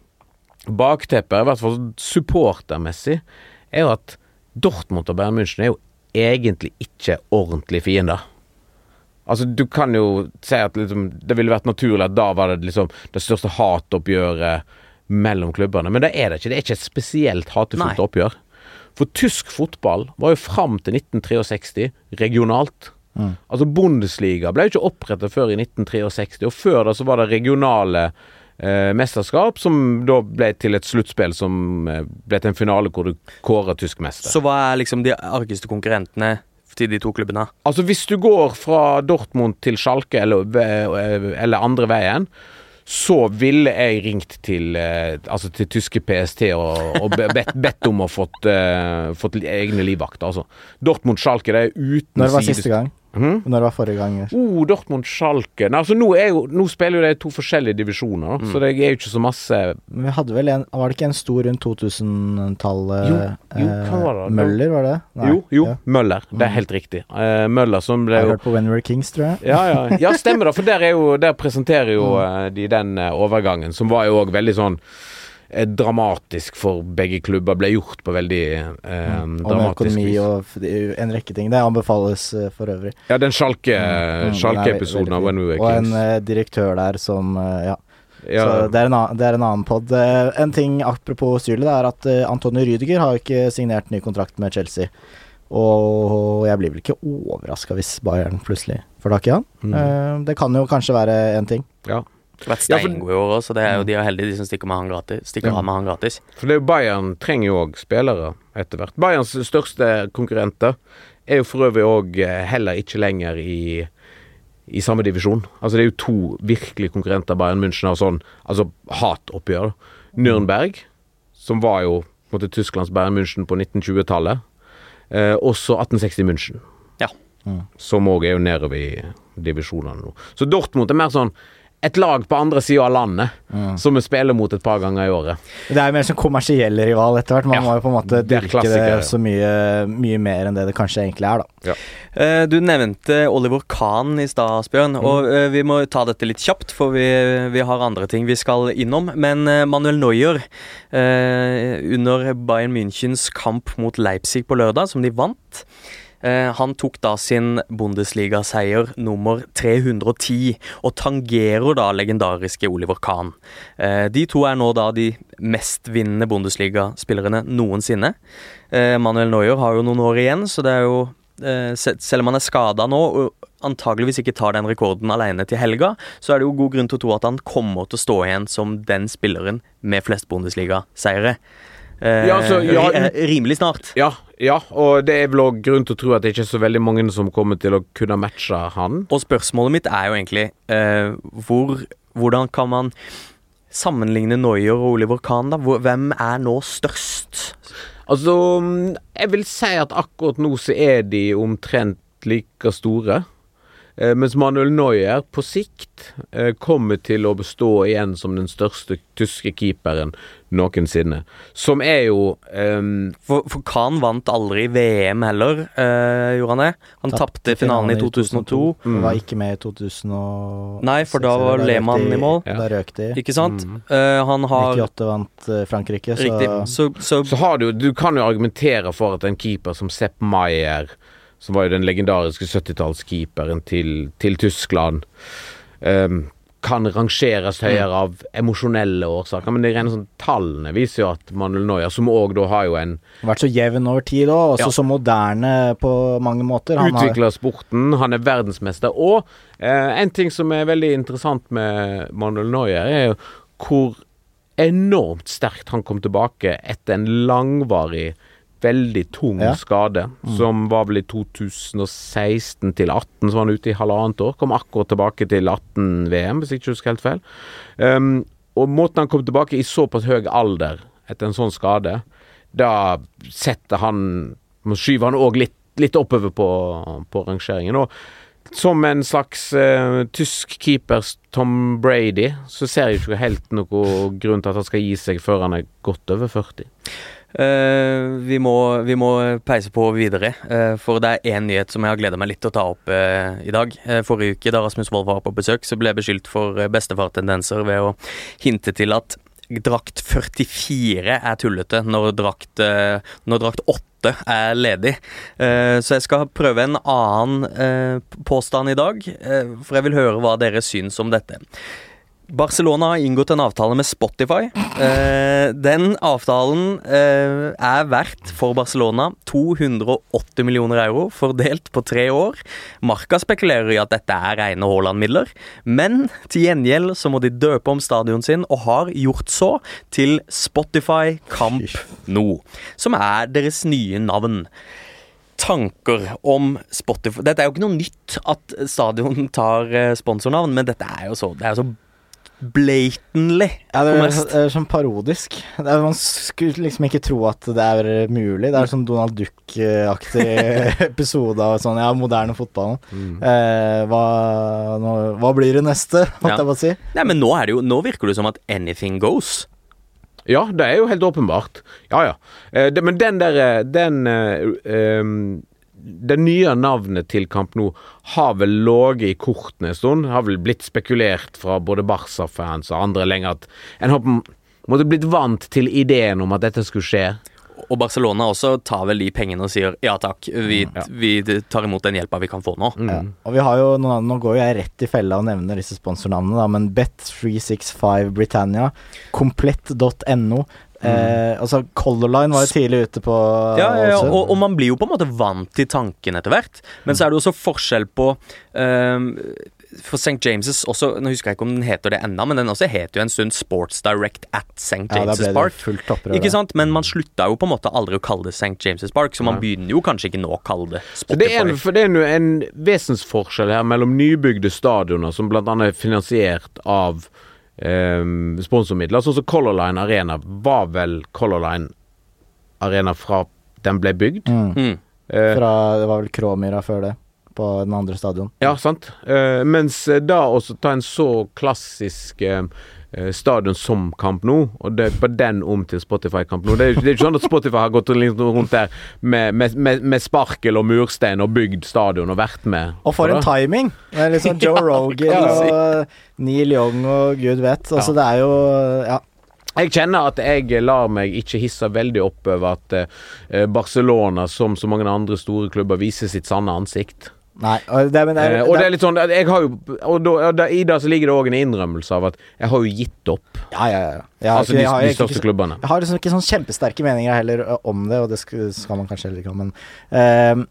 bakteppe, i hvert fall supportermessig, er jo at Dortmund og Bayern München er jo egentlig ikke ordentlige fiender. Altså, du kan jo si at liksom, det ville vært naturlig at da var det liksom det største hatoppgjøret mellom klubbene, men det er det ikke. Det er ikke et spesielt hatefullt Nei. oppgjør. For tysk fotball var jo fram til 1963 regionalt. Mm. Altså Bundesliga ble jo ikke opprettet før i 1963, og før da så var det regionale eh, mesterskap som da ble til et sluttspill som eh, ble til en finale hvor du kårer tysk mester. Så hva er liksom de argeste konkurrentene til de to klubbene? Altså Hvis du går fra Dortmund til Schalke eller, eller andre veien, så ville jeg ringt til, eh, altså til tyske PST og, og bedt, bedt om å fått, eh, fått egne livvakter. Altså. Dortmund-Schalke det er uten Når var siste gang? Mhm. Når var forrige gang? Oh, Dortmund-Schalke altså nå, jo, nå spiller jo de to forskjellige divisjoner, mm. så det er jo ikke så masse Men vi hadde vel en Var det ikke en stor rundt 2000-tallet? Jo, jo, hva var det? Eh, Møller, var det? Nei, Jo, jo, Ja. Møller. Det er helt riktig. Eh, Møller som ble jo hørt på When We Were Kings, tror jeg. Ja, ja, ja, stemmer det. For der, er jo, der presenterer jo <laughs> mm. de den eh, overgangen, som var jo òg veldig sånn eh, dramatisk for begge klubber. Ble gjort på veldig eh, med dramatisk vis. og en rekke ting. Det anbefales eh, for øvrig. Ja, den Schalke- Mm, mm. er av When We. Were Og en Kings. eh, direktør der som eh, Ja. ja, Så det er en det er en annen pod. En ting apropos Syrli, det er at Antonio Rüdiger har ikke signert ny kontrakt med Chelsea. Og jeg blir vel ikke overraska hvis Bayern plutselig får tak i han. Mm. Det kan jo kanskje være en ting. ja. Det har vært Ja, i år òg, så det er jo de er heldige, de som stikker, med han gratis, stikker Ja. av med han gratis. For det er jo Bayern trenger jo òg spillere etter hvert. Bayerns største konkurrenter er jo for øvrig òg heller ikke lenger i i samme divisjon. Altså Det er jo to virkelige konkurrenter Bayern München har sånn Altså hatoppgjør. Nürnberg, som var jo på en måte Tysklands Bayern München på 1920-tallet. Eh, også 1860 München. Ja. Mm. Som òg er jo nedover i divisjonene nå. Så Dortmund er mer sånn et lag på andre sida av landet, Mm. som vi spiller mot et par ganger i året. Det er jo mer som kommersiell rival etter hvert. Man Ja, må jo på en måte dyrke det det så mye, mye mer enn det det kanskje egentlig er, da. Eh, Du nevnte Oliver Kahn i stad, Asbjørn. Og eh, vi må ta dette litt kjapt, for vi, vi har andre ting vi skal innom. Men eh, Manuel Neuer, eh, under Bayern Münchens kamp mot Leipzig på lørdag, som de vant Han tok da sin Bundesliga-seier nummer 310, og tangerer da legendariske Oliver Kahn. Eh, De to er nå da de mestvinnende Bundesliga-spillerne noensinne. Eh, Manuel Neuer har jo noen år igjen, så det er jo eh, Selv om han er skada nå og antageligvis ikke tar den rekorden alene til helga, så er det jo god grunn til å tro at han kommer til å stå igjen som den spilleren med flest Bundesliga-seire. Eh, Ja, altså, ja, eh, rimelig snart. Ja, ja, og det er vel òg grunn til å tro at det ikke er så veldig mange som kommer til å kunne matche han. Og spørsmålet mitt er jo egentlig eh, hvor, hvordan kan man sammenligne Noyer og Oliver Kahn, da? Hvem er nå størst? Altså, mm, jeg vil si at akkurat nå så er de omtrent like store. Eh, mens Manuel Neuer på sikt eh, kommer til å bestå igjen som den største tyske keeperen noensinne. Som er jo um For, for Kahn vant aldri VM heller, uh, gjorde han det? Han tapte finalen i 2002. Han Mm. var ikke med i 2006. Nei, for da var Lehmann i mål. Ja. Da røk de. Ikke sant? Mm. Uh, han har 98 vant Frankrike, så Riktig. Så, så Så har du Du kan jo argumentere for at en keeper som Sepp Maier, som var jo den legendariske 70-tallskeeperen til, til Tyskland, um, kan rangeres høyere av emosjonelle årsaker, men de rene sånn tallene viser jo at Manuel Neuer, som òg da har jo en Vært så jevn over tid òg, også Ja. så moderne på mange måter. Han har, utvikla sporten, han er verdensmester, og eh, en ting som er veldig interessant med Manuel Neuer, er jo hvor enormt sterkt han kom tilbake etter en langvarig veldig tung Ja. skade, som var vel i 2016 til 18, så var han ute i halvannet år. Kom akkurat tilbake til 18-VM, hvis jeg ikke husker helt feil. Um, og måten han kom tilbake i såpass høy alder etter en sånn skade, da setter han Må skyve han òg litt, litt oppover på, på rangeringen. Og som en slags uh, tysk keepers Tom Brady, så ser jeg ikke helt noe grunn til at han skal gi seg før han er godt over 40. Eh, vi, må, vi må peise på videre, eh, for det er én nyhet som jeg har gleda meg litt til å ta opp eh, i dag. Forrige uke, da Rasmus Wold var på besøk, så ble jeg beskyldt for bestefartendenser ved å hinte til at drakt 44 er tullete når drakt, når drakt 8 er ledig. Så jeg skal prøve en annen påstand i dag, for jeg vil høre hva dere syns om dette. Barcelona har inngått en avtale med Spotify. Eh, den avtalen eh, er verdt for Barcelona 280 millioner euro, fordelt på tre år. Marka spekulerer i at dette er rene Haaland-midler, men til gjengjeld så må de døpe om stadion sin, og har gjort så, til Spotify Camp Nou, som er deres nye navn tanker om Spotify Dette er jo ikke noe nytt at stadion tar eh, sponsornavn, men dette er jo så, det er jo så blatantly Ja, det er, det er sånn parodisk. Det er, man skulle liksom ikke tro at det er mulig. Det er sånn Donald Duck-aktig <laughs> episode av sånn ja, moderne fotball. Eh, hva, nå, hva blir det neste, holdt Ja. jeg på å si? Nei, men nå, er det jo, nå virker det som at anything goes. Ja, det er jo helt åpenbart. Ja, ja. Eh, det, men den derre Den eh, ehm, Det nye navnet til Camp Nou har vel ligget i kortene en stund. Har vel blitt spekulert fra både Barca-fans og andre lenge at en har på en måte blitt vant til ideen om at dette skulle skje. Og Barcelona også tar vel de pengene og sier ja takk, vi, Ja. vi tar imot den hjelpa vi kan få nå. Mm. Ja. Og vi har jo nå, nå går jo jeg rett i fella og nevner disse sponsornavnene, da, men Bet365 Britannia, komplett.no eh, Altså Color Line var jo tidlig ute på Ja, ja, ja. Og, og man blir jo på en måte vant til tanken etter hvert. Men så er det jo også forskjell på um, For St. James' også Nå husker jeg ikke om den heter det ennå, men den også heter jo en stund Sports Direct at St. ja, James' det Park. fullt opprør. Ikke sant? Men man slutta jo på en måte aldri å kalle det St. James' Park, så man begynner jo kanskje ikke nå å kalle det Så det er, en, Spotify. for det er nå en vesensforskjell her mellom nybygde stadioner som blant annet er finansiert av sponsormidler. Sånn som Color Line Arena var vel Color Line Arena fra den ble bygd. Mm. Mm. Eh, Fra, det var vel Kråmyra før det, på den andre stadion. ja, sant. Eh, mens eh, da også ta en så klassisk stadion som Kamp nå, og det på den om til Spotify Kamp nå. Det er jo ikke sånn at Spotify har gått rundt der med, med, med, med sparkel og murstein og bygd stadion og vært med. Og for en timing! Det er liksom Joe <laughs> Ja, Rogan si. og Neil Young og gud vet. Altså, det er jo Ja. Jeg kjenner at jeg lar meg ikke hisse veldig opp over at eh, Barcelona, som så mange andre store klubber, viser sitt sanne ansikt. Nei. Det, men det, er- Eh, og det er litt sånn Jeg har jo Og da, og da, i det så ligger det òg en innrømmelse av at jeg har jo gitt opp. Ja, ja, ja. Jeg, har altså ikke- de, har de største ikke, klubbene. jeg har liksom ikke sånn kjempesterke meninger heller om det, og det skal, skal man kanskje heller ikke ha, men uh,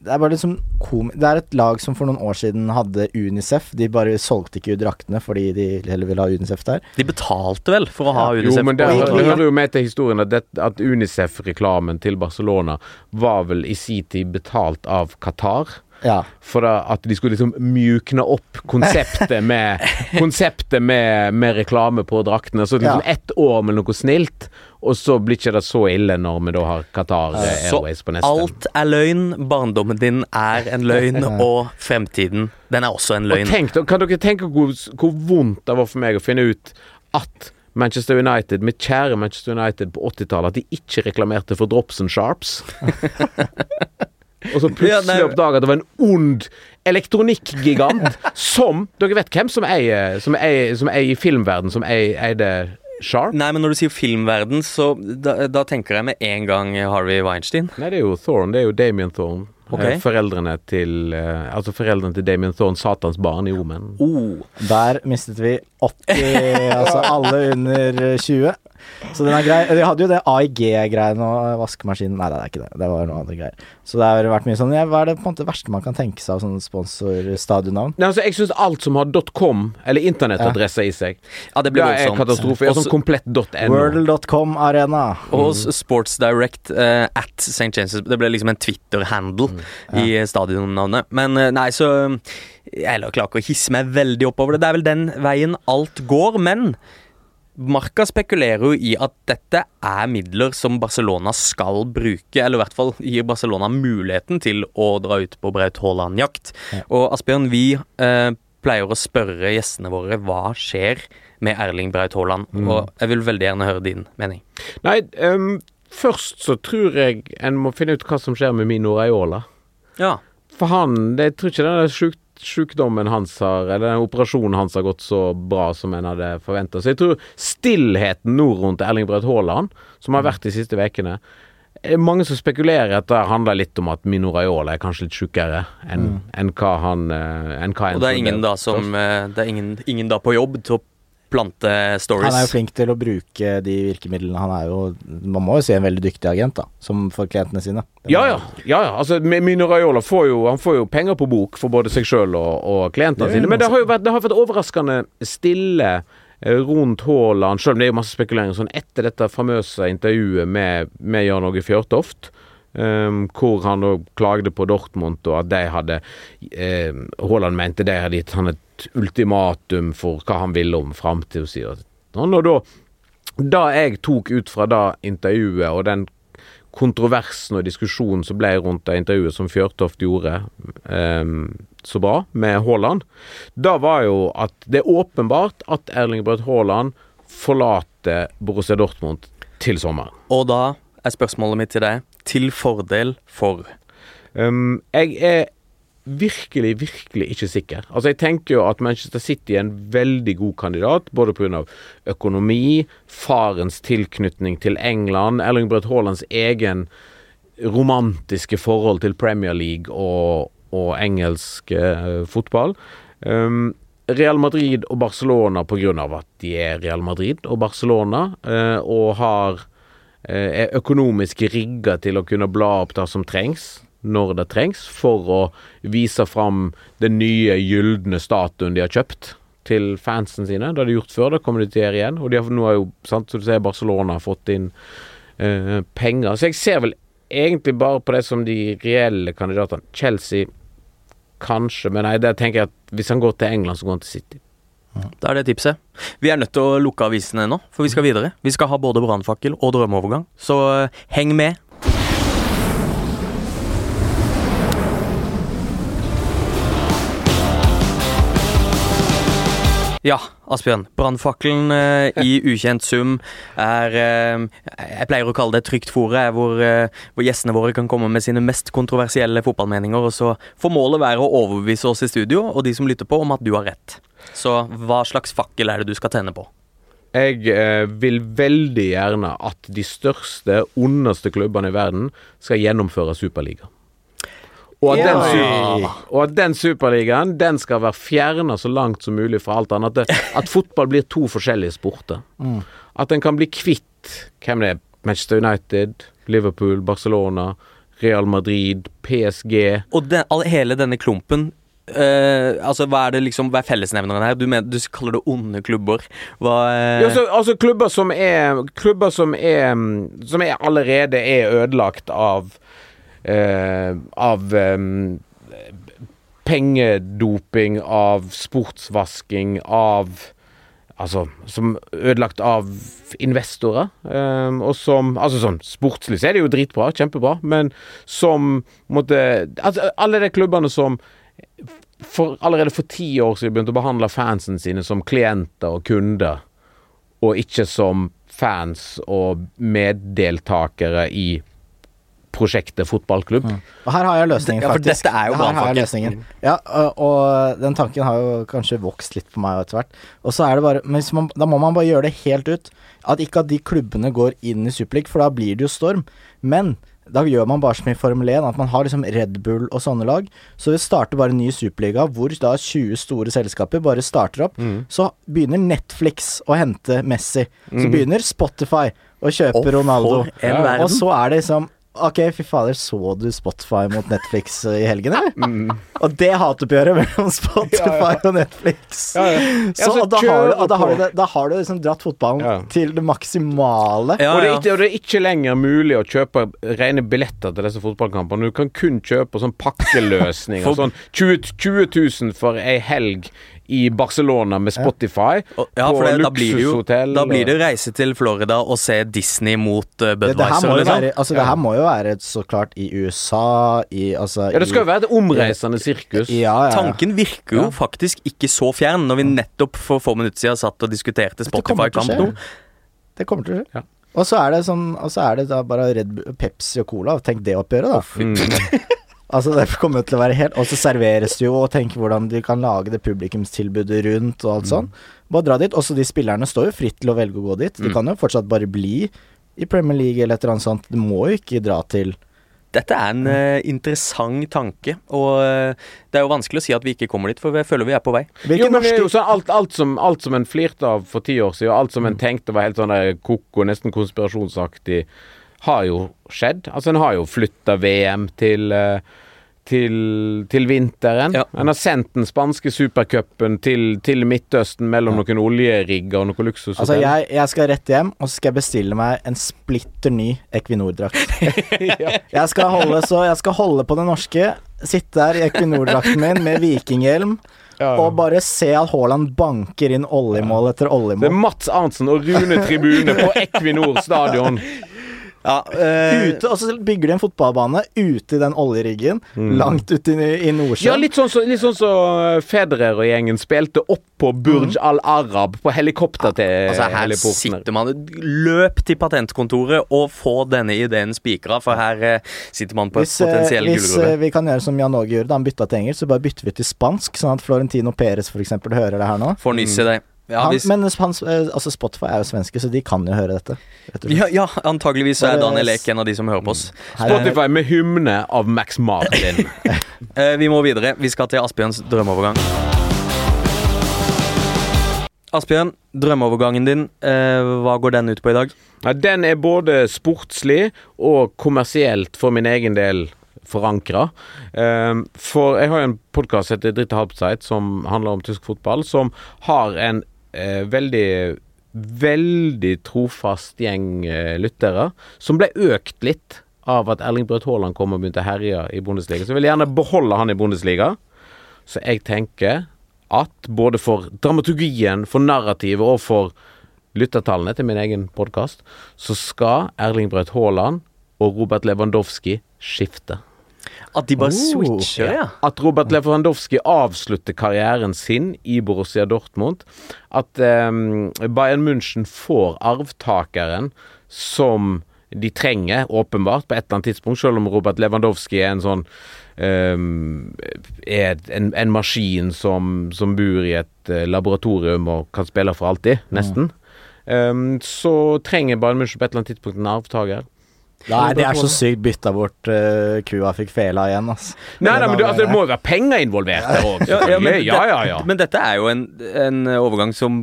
det er bare liksom kom Det er et lag som for noen år siden hadde Unicef. De bare solgte ikke ut draktene fordi de heller ville ha Unicef der. De betalte vel for å ha Ja. UNICEF? Jo, men det, det, det hører jo med til historien at, det, at Unicef-reklamen til Barcelona var vel i sin tid betalt av Qatar. Ja. For at de skulle liksom mjukne opp konseptet med <laughs> Konseptet med, med reklame på draktene. Så liksom Ja. ett år med noe snilt, og så blir ikke det så ille når vi da har Qatar eh, Airways på neste. alt er løgn, barndommen din er en løgn, <laughs> og fremtiden, den er også en Og løgn. tenk, kan dere tenke hvor, hvor vondt det var for meg å finne ut at Manchester United, mitt kjære Manchester United på 80-tallet, at de ikke reklamerte for Drops and Sharps. <laughs> Og så <laughs> plutselig ja, oppdaga at det var en ond elektronikkgigant <laughs> som Dere vet hvem som eier, som eier, som eier i filmverden som eier, eide Sharp? Nei, men når du sier filmverden, så da, da tenker jeg med en gang Harvey Weinstein. Nei, det er jo Thorne. Det er jo Damien Thorne. Ok. Eh, Foreldrene til eh, Altså foreldrene til Damien Thorne, Satans barn i Omen. Oh. Der mistet vi 80, altså alle under 20. Så den er grei. De hadde jo det AIG-greiene og vaskemaskinen Nei, det er ikke det. Det var noe andre greier. Så det har vært mye sånn ja, Hva er det på en måte verste man kan tenke seg av sånne sponsorstadionnavn? Nei, altså, jeg syns alt som har .com, eller internettadresse i seg, Ja, det det blir er katastrofe. Ja, sånn komplett .no. World.com Arena. Og Sports Direct uh, at St. James' Det ble liksom en Twitter-handle i stadionnavnet. Men eh, nei, så Jeg klarer ikke å hisse meg veldig oppover det. Det er vel den veien alt går, men Marca spekulerer jo i at dette er midler som Barcelona skal bruke, eller i hvert fall gir Barcelona muligheten til å dra ut på Braut Haaland-jakt. Ja. Og Asbjørn, vi eh, pleier å spørre gjestene våre hva skjer med Erling Braut Haaland, og jeg vil veldig gjerne høre din mening. Nei, um, først så tror jeg en må finne ut hva som skjer med Mino Raiola. Ja. For han det, Jeg tror ikke den sjuk, sjukdommen hans har Eller den operasjonen hans har gått så bra som en hadde forventa. Så jeg tror stillheten nå rundt Erling Braut Haaland, som har vært de siste ukene mange som spekulerer at det handler litt om at Mino Raiola er kanskje litt sjukere enn enn hva han eh, enn hva Og det er ingen da som eh, Det er ingen, ingen da på jobb til å plante stories. Han er jo flink til å bruke de virkemidlene. Han er jo, man må jo si, en veldig dyktig agent, da, som for klientene sine. Ja, ja. ja, ja. Altså, Mi- Mino Raiola får jo, han får jo penger på bok for både seg sjøl og, og klientene Det sine. Men det har jo vært, det har vært overraskende stille eh, rundt Haaland, sjøl om det er jo masse spekuleringer sånn etter dette famøse intervjuet med, med Jan Åge Fjørtoft. Ehm, hvor han da klagde på Dortmund, og at de hadde ehm, Haaland mente de hadde gitt han et ultimatum for hva han ville om framtida si. sånn, da, da jeg tok ut fra det intervjuet og den kontroversen og diskusjonen som ble rundt det intervjuet som Fjørtoft gjorde um, så bra med Haaland, da var jo at det er åpenbart at Erling Braut Haaland forlater Borussia Dortmund til sommeren. Og da er spørsmålet mitt til deg til fordel for Um, jeg er virkelig, virkelig ikke sikker. Altså Jeg tenker jo at Manchester City er en veldig god kandidat, både pga. økonomi, farens tilknytning til England, Erling Brødt Haalands egen romantiske forhold til Premier League og, og engelsk eh, fotball. Um, Real Madrid og Barcelona pga. at de er Real Madrid og Barcelona, eh, og har er økonomisk rigga til å kunne bla opp det som trengs, når det trengs, for å vise fram den nye gylne statuen de har kjøpt til fansen sine. Det har de gjort før, det kommer de til å gjøre igjen. Og har, nå har jo, sant, så du ser Barcelona har fått inn eh, penger. Så jeg ser vel egentlig bare på det som de reelle kandidatene. Chelsea kanskje, men nei, der tenker jeg at hvis han går til England, så går han til City. Da er det tipset. Vi er nødt til å lukke avisene nå, for vi skal videre. Vi skal ha både brannfakkel og drømmeovergang, så eh, heng med. Ja, Asbjørn. Brannfakkelen eh, i ukjent sum er eh, Jeg pleier å kalle det et trygt fore, hvor, eh, hvor gjestene våre kan komme med sine mest kontroversielle fotballmeninger, og så får målet være å overbevise oss i studio og de som lytter på, om at du har rett. Så hva slags fakkel er det du skal tenne på? Jeg eh, vil veldig gjerne at de største, ondeste klubbene i verden skal gjennomføre Superliga. Og at, den, Ja. og at den superligaen den skal være fjerna så langt som mulig fra alt annet. At, det, at fotball blir to forskjellige sporter. At en kan bli kvitt hvem det er. Manchester United, Liverpool, Barcelona, Real Madrid, PSG. Og den, all, hele denne klumpen eh, Altså, hva er liksom er fellesnevneren her? Du, mener, du kaller det onde klubber. Hva uh... Ja, så, altså klubber som er Klubber som er Som er allerede er ødelagt av uh, Av um, pengedoping, av sportsvasking, av Altså, som ødelagt av investorer. Um, og som Altså sånn sportslig så er det jo dritbra, kjempebra, men som måtte Altså, alle de klubbene som for, allerede for ti år siden begynte å behandle fansen sine som klienter og kunder, og ikke som fans og meddeltakere i prosjektet fotballklubb. Og her har jeg løsningen, Ja, for dette er jo Her har jeg løsningen. Ja, og, og den tanken har jo kanskje vokst litt på meg etter hvert. Og så er det bare Men hvis man, da må man bare gjøre det helt ut. At ikke at de klubbene går inn i Superliga, for da blir det jo storm. Men Da gjør man bare som i Formel 1, at man har liksom Red Bull og sånne lag. Så det starter bare en ny superliga hvor da 20 store selskaper bare starter opp. Mm. Så begynner Netflix å hente Messi. Så mm. begynner Spotify å kjøpe Å, Ronaldo. Og så er det liksom Ok, fy fader, så du Spotify mot Netflix i helgen, eller? Mm. Og det hatoppgjøret mellom Spotify og Netflix. Ja, ja. Så så da, har du, da, har du, da har du liksom dratt fotballen Ja. til det maksimale. Ja, og, det er ikke, og det er ikke lenger mulig å kjøpe rene billetter til disse fotballkampene. Du kan kun kjøpe sånn pakkeløsninger. Sånn 20, 20 000 for ei helg i Barcelona med Spotify. Ja, Ja, på for det, da blir det jo Da blir det reise til Florida og se Disney mot uh, Det, det, her må liksom. være, altså, det her må jo være så klart i USA, i altså Ja, det skal jo være et omreisende sirkus. ja, ja, ja. Tanken virker jo Ja. faktisk ikke så fjern, når vi nettopp for få minutter siden satt og diskuterte Spotify-kamp nå. Det kommer til å skje. Ja. Og så er det sånn Og så er det da bare Red Pepsi og Cola. Tenk det oppgjøret, da. Mm. <laughs> Altså Det kommer til å være helt Og så serveres det jo, og tenk hvordan de kan lage det publikumstilbudet rundt og alt sånn. Bare dra dit. Også de spillerne står jo fritt til å velge å gå dit. De Mm. kan jo fortsatt bare bli i Premier League eller et eller annet sånt. Du må jo ikke dra til Dette er en uh, interessant tanke, og uh, det er jo vanskelig å si at vi ikke kommer dit, for jeg føler vi er på vei. Jo, men det er jo sånn alt, alt, som, alt som en flirte av for ti år siden, og alt som en tenkte var helt sånn der koko, nesten konspirasjonsaktig, har jo skjedd. Altså, en har jo flytta VM til eh, til, til vinteren. Ja. En har sendt den spanske supercupen til, til Midtøsten mellom noen oljerigger og noe luksus. Altså, jeg, jeg skal rett hjem, og så skal jeg bestille meg en splitter ny Equinor-drakt. <laughs> jeg, skal holde, så jeg skal holde på det norske, sitte der i Equinor-drakten min med vikinghjelm, Ja. og bare se at Haaland banker inn oljemål etter oljemål. Det er. Mats Arntzen og Rune Tribune på Equinor stadion. <laughs> Ja, øh, Ute, og så bygger de en fotballbane ute i den oljeriggen, langt ute i, i Nordsjøen. Ja, litt sånn som så, sånn så Federer og gjengen spilte opp på Burj Al Arab på helikopter til altså Her sitter man Løp til patentkontoret og få denne ideen spikra, for her eh, sitter man på et Hvis, eh, potensiell hvis eh, vi kan gjøre som Jan Åge gjorde, da han bytta til engelsk, så bare bytter vi til spansk, sånn at Florentino Perez f.eks. hører det her nå. Får nyss i det. Ja, han, Men han, eh, altså Spotify er jo svenske, så de kan jo høre dette. ja, ja, antageligvis så er Bare Daniel Ek en av de som hører på oss. Spotify med hymne av Max Martin. <laughs> Eh, vi må videre. Vi skal til Asbjørns drømmeovergang. Asbjørn, drømmeovergangen din, eh, hva går den ut på i dag? Ja, den er både sportslig og kommersielt for min egen del forankra. For jeg har jo en podkast som heter Dritte Halbzeit, som handler om tysk fotball, som har en eh, veldig Veldig trofast gjeng eh, lyttere, som ble økt litt av at Erling Braut Haaland kom og begynte å herje i Bundesliga. Så jeg vil gjerne beholde han i Bundesliga. Så jeg tenker at både for dramaturgien, for narrativet og for lyttertallene til min egen podkast, så skal Erling Braut Haaland og Robert Lewandowski skifte. At de bare Oh, switcher, ja. At Robert Lewandowski avslutter karrieren sin i Borussia Dortmund. At eh, Bayern München får arvtakeren som de trenger, åpenbart, på et eller annet tidspunkt, selv om Robert Lewandowski er en sånn um, Er en, en maskin som, som bor i et eh, laboratorium og kan spille for alltid, nesten. Ehm, så trenger Bayern München på et eller annet tidspunkt en arvtaker. Nei, det er så sykt bytta bort uh, kua fikk fela igjen, altså. Nei, nei, men det, altså, det må jo være penger involvert der òg, <laughs> Ja, Ja, ja, ja. Men dette er jo en, en overgang som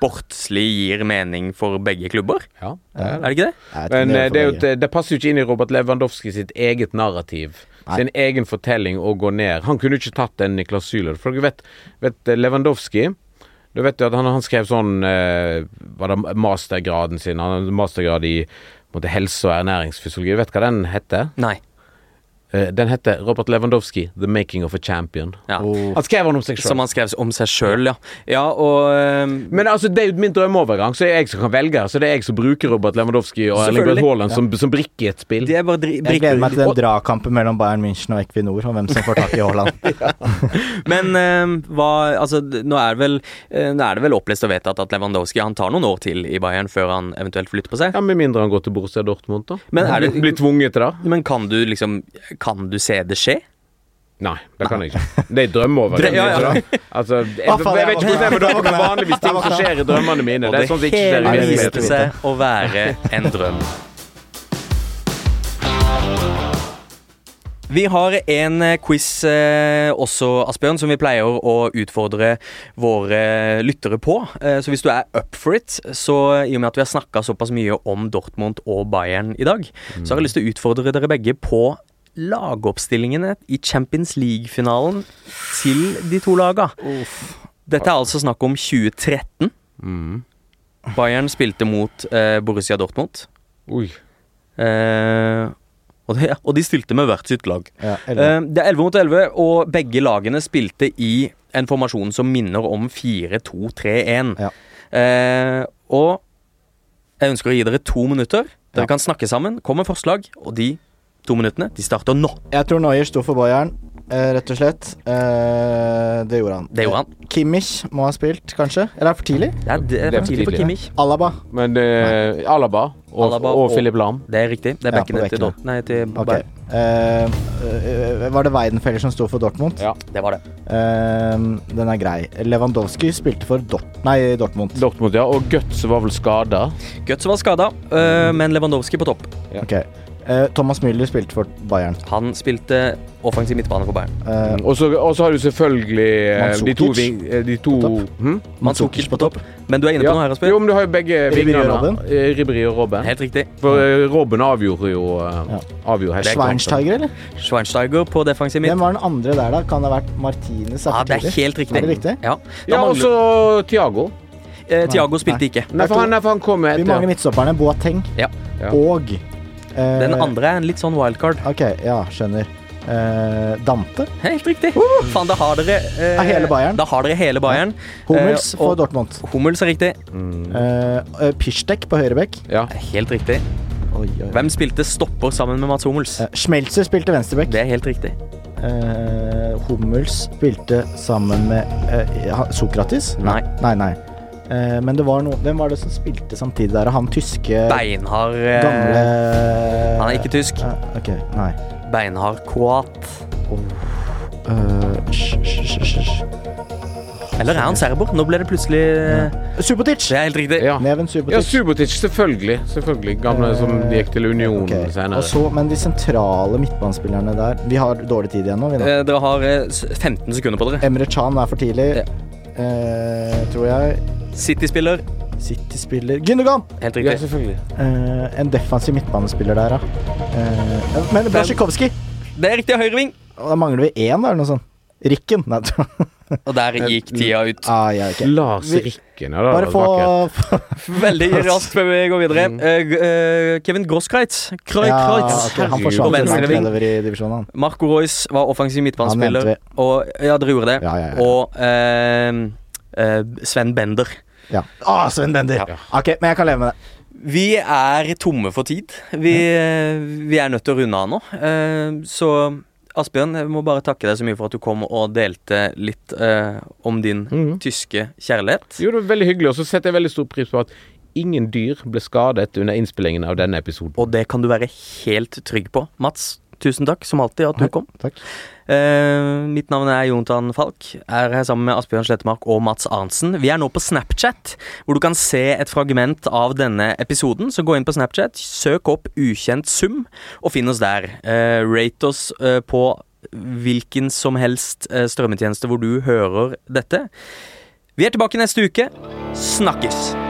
sportslig gir mening for begge klubber. ja. Er det ikke det? Ikke det? Men det eh, det, er jo, det passer jo ikke inn i Robert Lewandowski sitt eget narrativ. Nei. Sin egen fortelling å gå ned. Han kunne ikke tatt den Niklas Syler. For dere vet, vet eh, Lewandowski Du vet jo at han, han skrev sånn eh, Var det mastergraden sin? Han hadde mastergrad i helse- og ernæringsfysiologi. Du vet hva den heter? Nei. Eh, den heter Robert Lewandowski, 'The Making of a Champion'. Ja. Oh. Han skrev han om seg sjøl. Som han skrev om seg sjøl, ja. Ja, og um... Men altså, det er jo min drømmeovergang, så det er jeg som kan velge. Så det er jeg som bruker Robert Lewandowski og Erling Braut. Haaland som, som brikke i et spill. det er bare dri Jeg gleder meg til den dragkampen mellom Bayern München og Equinor, om hvem som får tak i Haaland. <laughs> Men um, hva Altså, nå er, det vel, eh, nå er det vel opplest og vedtatt at Lewandowski han tar noen år til i Bayern før han eventuelt flytter på seg. Ja, Med mindre han går til Borussia Dortmund, da. Men er det- Blir tvunget til det? Men kan du liksom Kan du se det skje? Nei, det kan jeg ikke. Det er drømmeovergang. Drø- ja, ja. ikke? Altså, jeg, jeg vet ikke hvordan det er med dere, er vanligvis ting som skjer i drømmene mine. Og Det er det sånn hele viste seg å være en drøm. Vi har en eh, quiz eh, også, Asbjørn, som vi pleier å utfordre våre lyttere på. Eh, så hvis du er up for it, så i og med at vi har snakka såpass mye om Dortmund og Bayern i dag, så har jeg lyst til å utfordre dere begge på lagoppstillingene i Champions League-finalen til de to laga. Dette er altså snakk om 2013. Mm. Bayern spilte mot eh, Borussia Dortmund. Oi. Eh, og, de, <laughs> og de stilte med hvert sitt lag. Ja, elleve. Eh, det er 11 mot 11, og begge lagene spilte i en formasjon som minner om 4-2-3-1. Ja. Eh, og jeg ønsker å gi dere to minutter. Dere Ja. kan snakke sammen, kom med forslag, og de to minuttene de starter nå. Jeg tror Noyer sto for Bayern, eh, rett og slett. Eh, det gjorde han. Det gjorde han. Eh, Kimmich må ha spilt, kanskje? Eller er det for tidlig? Det er, det er for tidlig for Kimmich. Alaba. Men det Alaba og, Alaba og og- Philip Lahm. Det er riktig. Det er Ja, bekkene på til. Dort- nei, til okay. Bayern. Eh, eh, var det Weidenfeller som sto for Dortmund? Ja. Det var det. Uh, den er grei. Lewandowski spilte for Dort nei, Dortmund. Dortmund, ja. Og Guts var vel skada. Guts var skada, men Lewandowski på topp. Ok. Eh, Thomas Müller spilte for Bayern. Han spilte offensiv midtbane for Bayern. Eh, Og så har du selvfølgelig eh, de to, ving- eh, de to hm? Mandzukic på topp. Men du er inne på Ja. noe her, Asbjørn. Jo, men du har jo begge vingene. Robben. Eh, og Robben. Helt riktig. For eh, Robben avgjorde jo eh, Ja. Avgjorde helt Schweinsteiger, eller? Schweinsteiger på defensiv midt. Hvem var den andre der, da? Kan det ha vært Martinez? Ja, det er helt riktig. Er det riktig? Ja, Ja, og så Thiago. eh, Thiago Nei. spilte ikke. Nei, for han, nei, for han kom Vi mangler etter. midtstopperne. Boateng Ja. Ja. og eh, Den andre er en litt sånn wildcard. Ok, ja, skjønner. Eh, Dante. Helt riktig. Faen, da har dere eh, Er hele Bayern? Da har dere hele Bayern. Hummels Eh, for Dortmund. Hummels er riktig. Mm. Uh, Pisztek på høyrebekk. Ja. Helt riktig. Oi, oi. Hvem spilte stopper sammen med Mats Hummels? Eh, Schmelzer spilte venstrebekk. Det er helt riktig. Eh, Hummels spilte sammen med eh, Sokratis? Nei. Nei, nei. Eh, men det var noe Hvem var det som spilte samtidig der? Han tyske Beinhard eh, Gamle Han er ikke tysk. Eh, ok, nei. Beinhard kroat. Oh. Uh. Eller er han serber? Nå ble det plutselig ja. Subotic! Det er helt riktig. Ja. Neven ja, Subotic. Subotic, selvfølgelig. Selvfølgelig. Gamle som gikk til Union okay. senere. Og så, men de sentrale midtbanespillerne der Vi har dårlig tid igjen nå, vi. Eh, Dere har eh, 15 sekunder på dere. Emre Chan er for tidlig, Ja. Eh, tror jeg. City-spiller. City-spiller Gündogan! Helt ja, riktig. selvfølgelig. Eh, en defensiv midtbanespiller der, ja. Eh, men Blasjikovskij! Det er riktig høyreving. Da mangler vi én, da, eller noe sånt. Rikken. Nei, <laughs> Og der gikk tida ut. ah, ja, okay. Lars Rikken, ja. Da, Bare få. <laughs> Veldig <laughs> raskt før vi går videre. Mm. Uh, eh, Kevin Grosskreitz. Kroi ja, Kreutz. Han Herregud. forsvant. Marco Royce var offensiv midtbanespiller. Og Ja, dere gjorde det. Ja, ja, ja. Og uh, eh, Sven Bender. Ja. Ah, Sven Bender! Ja. Ok, men jeg kan leve med det. Vi er tomme for tid. Vi, eh, vi er nødt til å runde av nå. Eh, så Asbjørn, jeg må bare takke deg så mye for at du kom og delte litt eh, om din mm. tyske kjærlighet. Jo, det var veldig hyggelig, og så setter jeg veldig stor pris på at ingen dyr ble skadet under innspillingen av denne episoden. Og det kan du være helt trygg på. Mats, tusen takk som alltid at du kom. Takk. Eh, mitt navn er Jontan Falk. Er her sammen med Asbjørn Slettemark og Mats Arntzen. Vi er nå på Snapchat, hvor du kan se et fragment av denne episoden. Så gå inn på Snapchat, søk opp Ukjent sum, og finn oss der. Eh, rate oss eh, på hvilken som helst eh, strømmetjeneste hvor du hører dette. Vi er tilbake neste uke. Snakkes!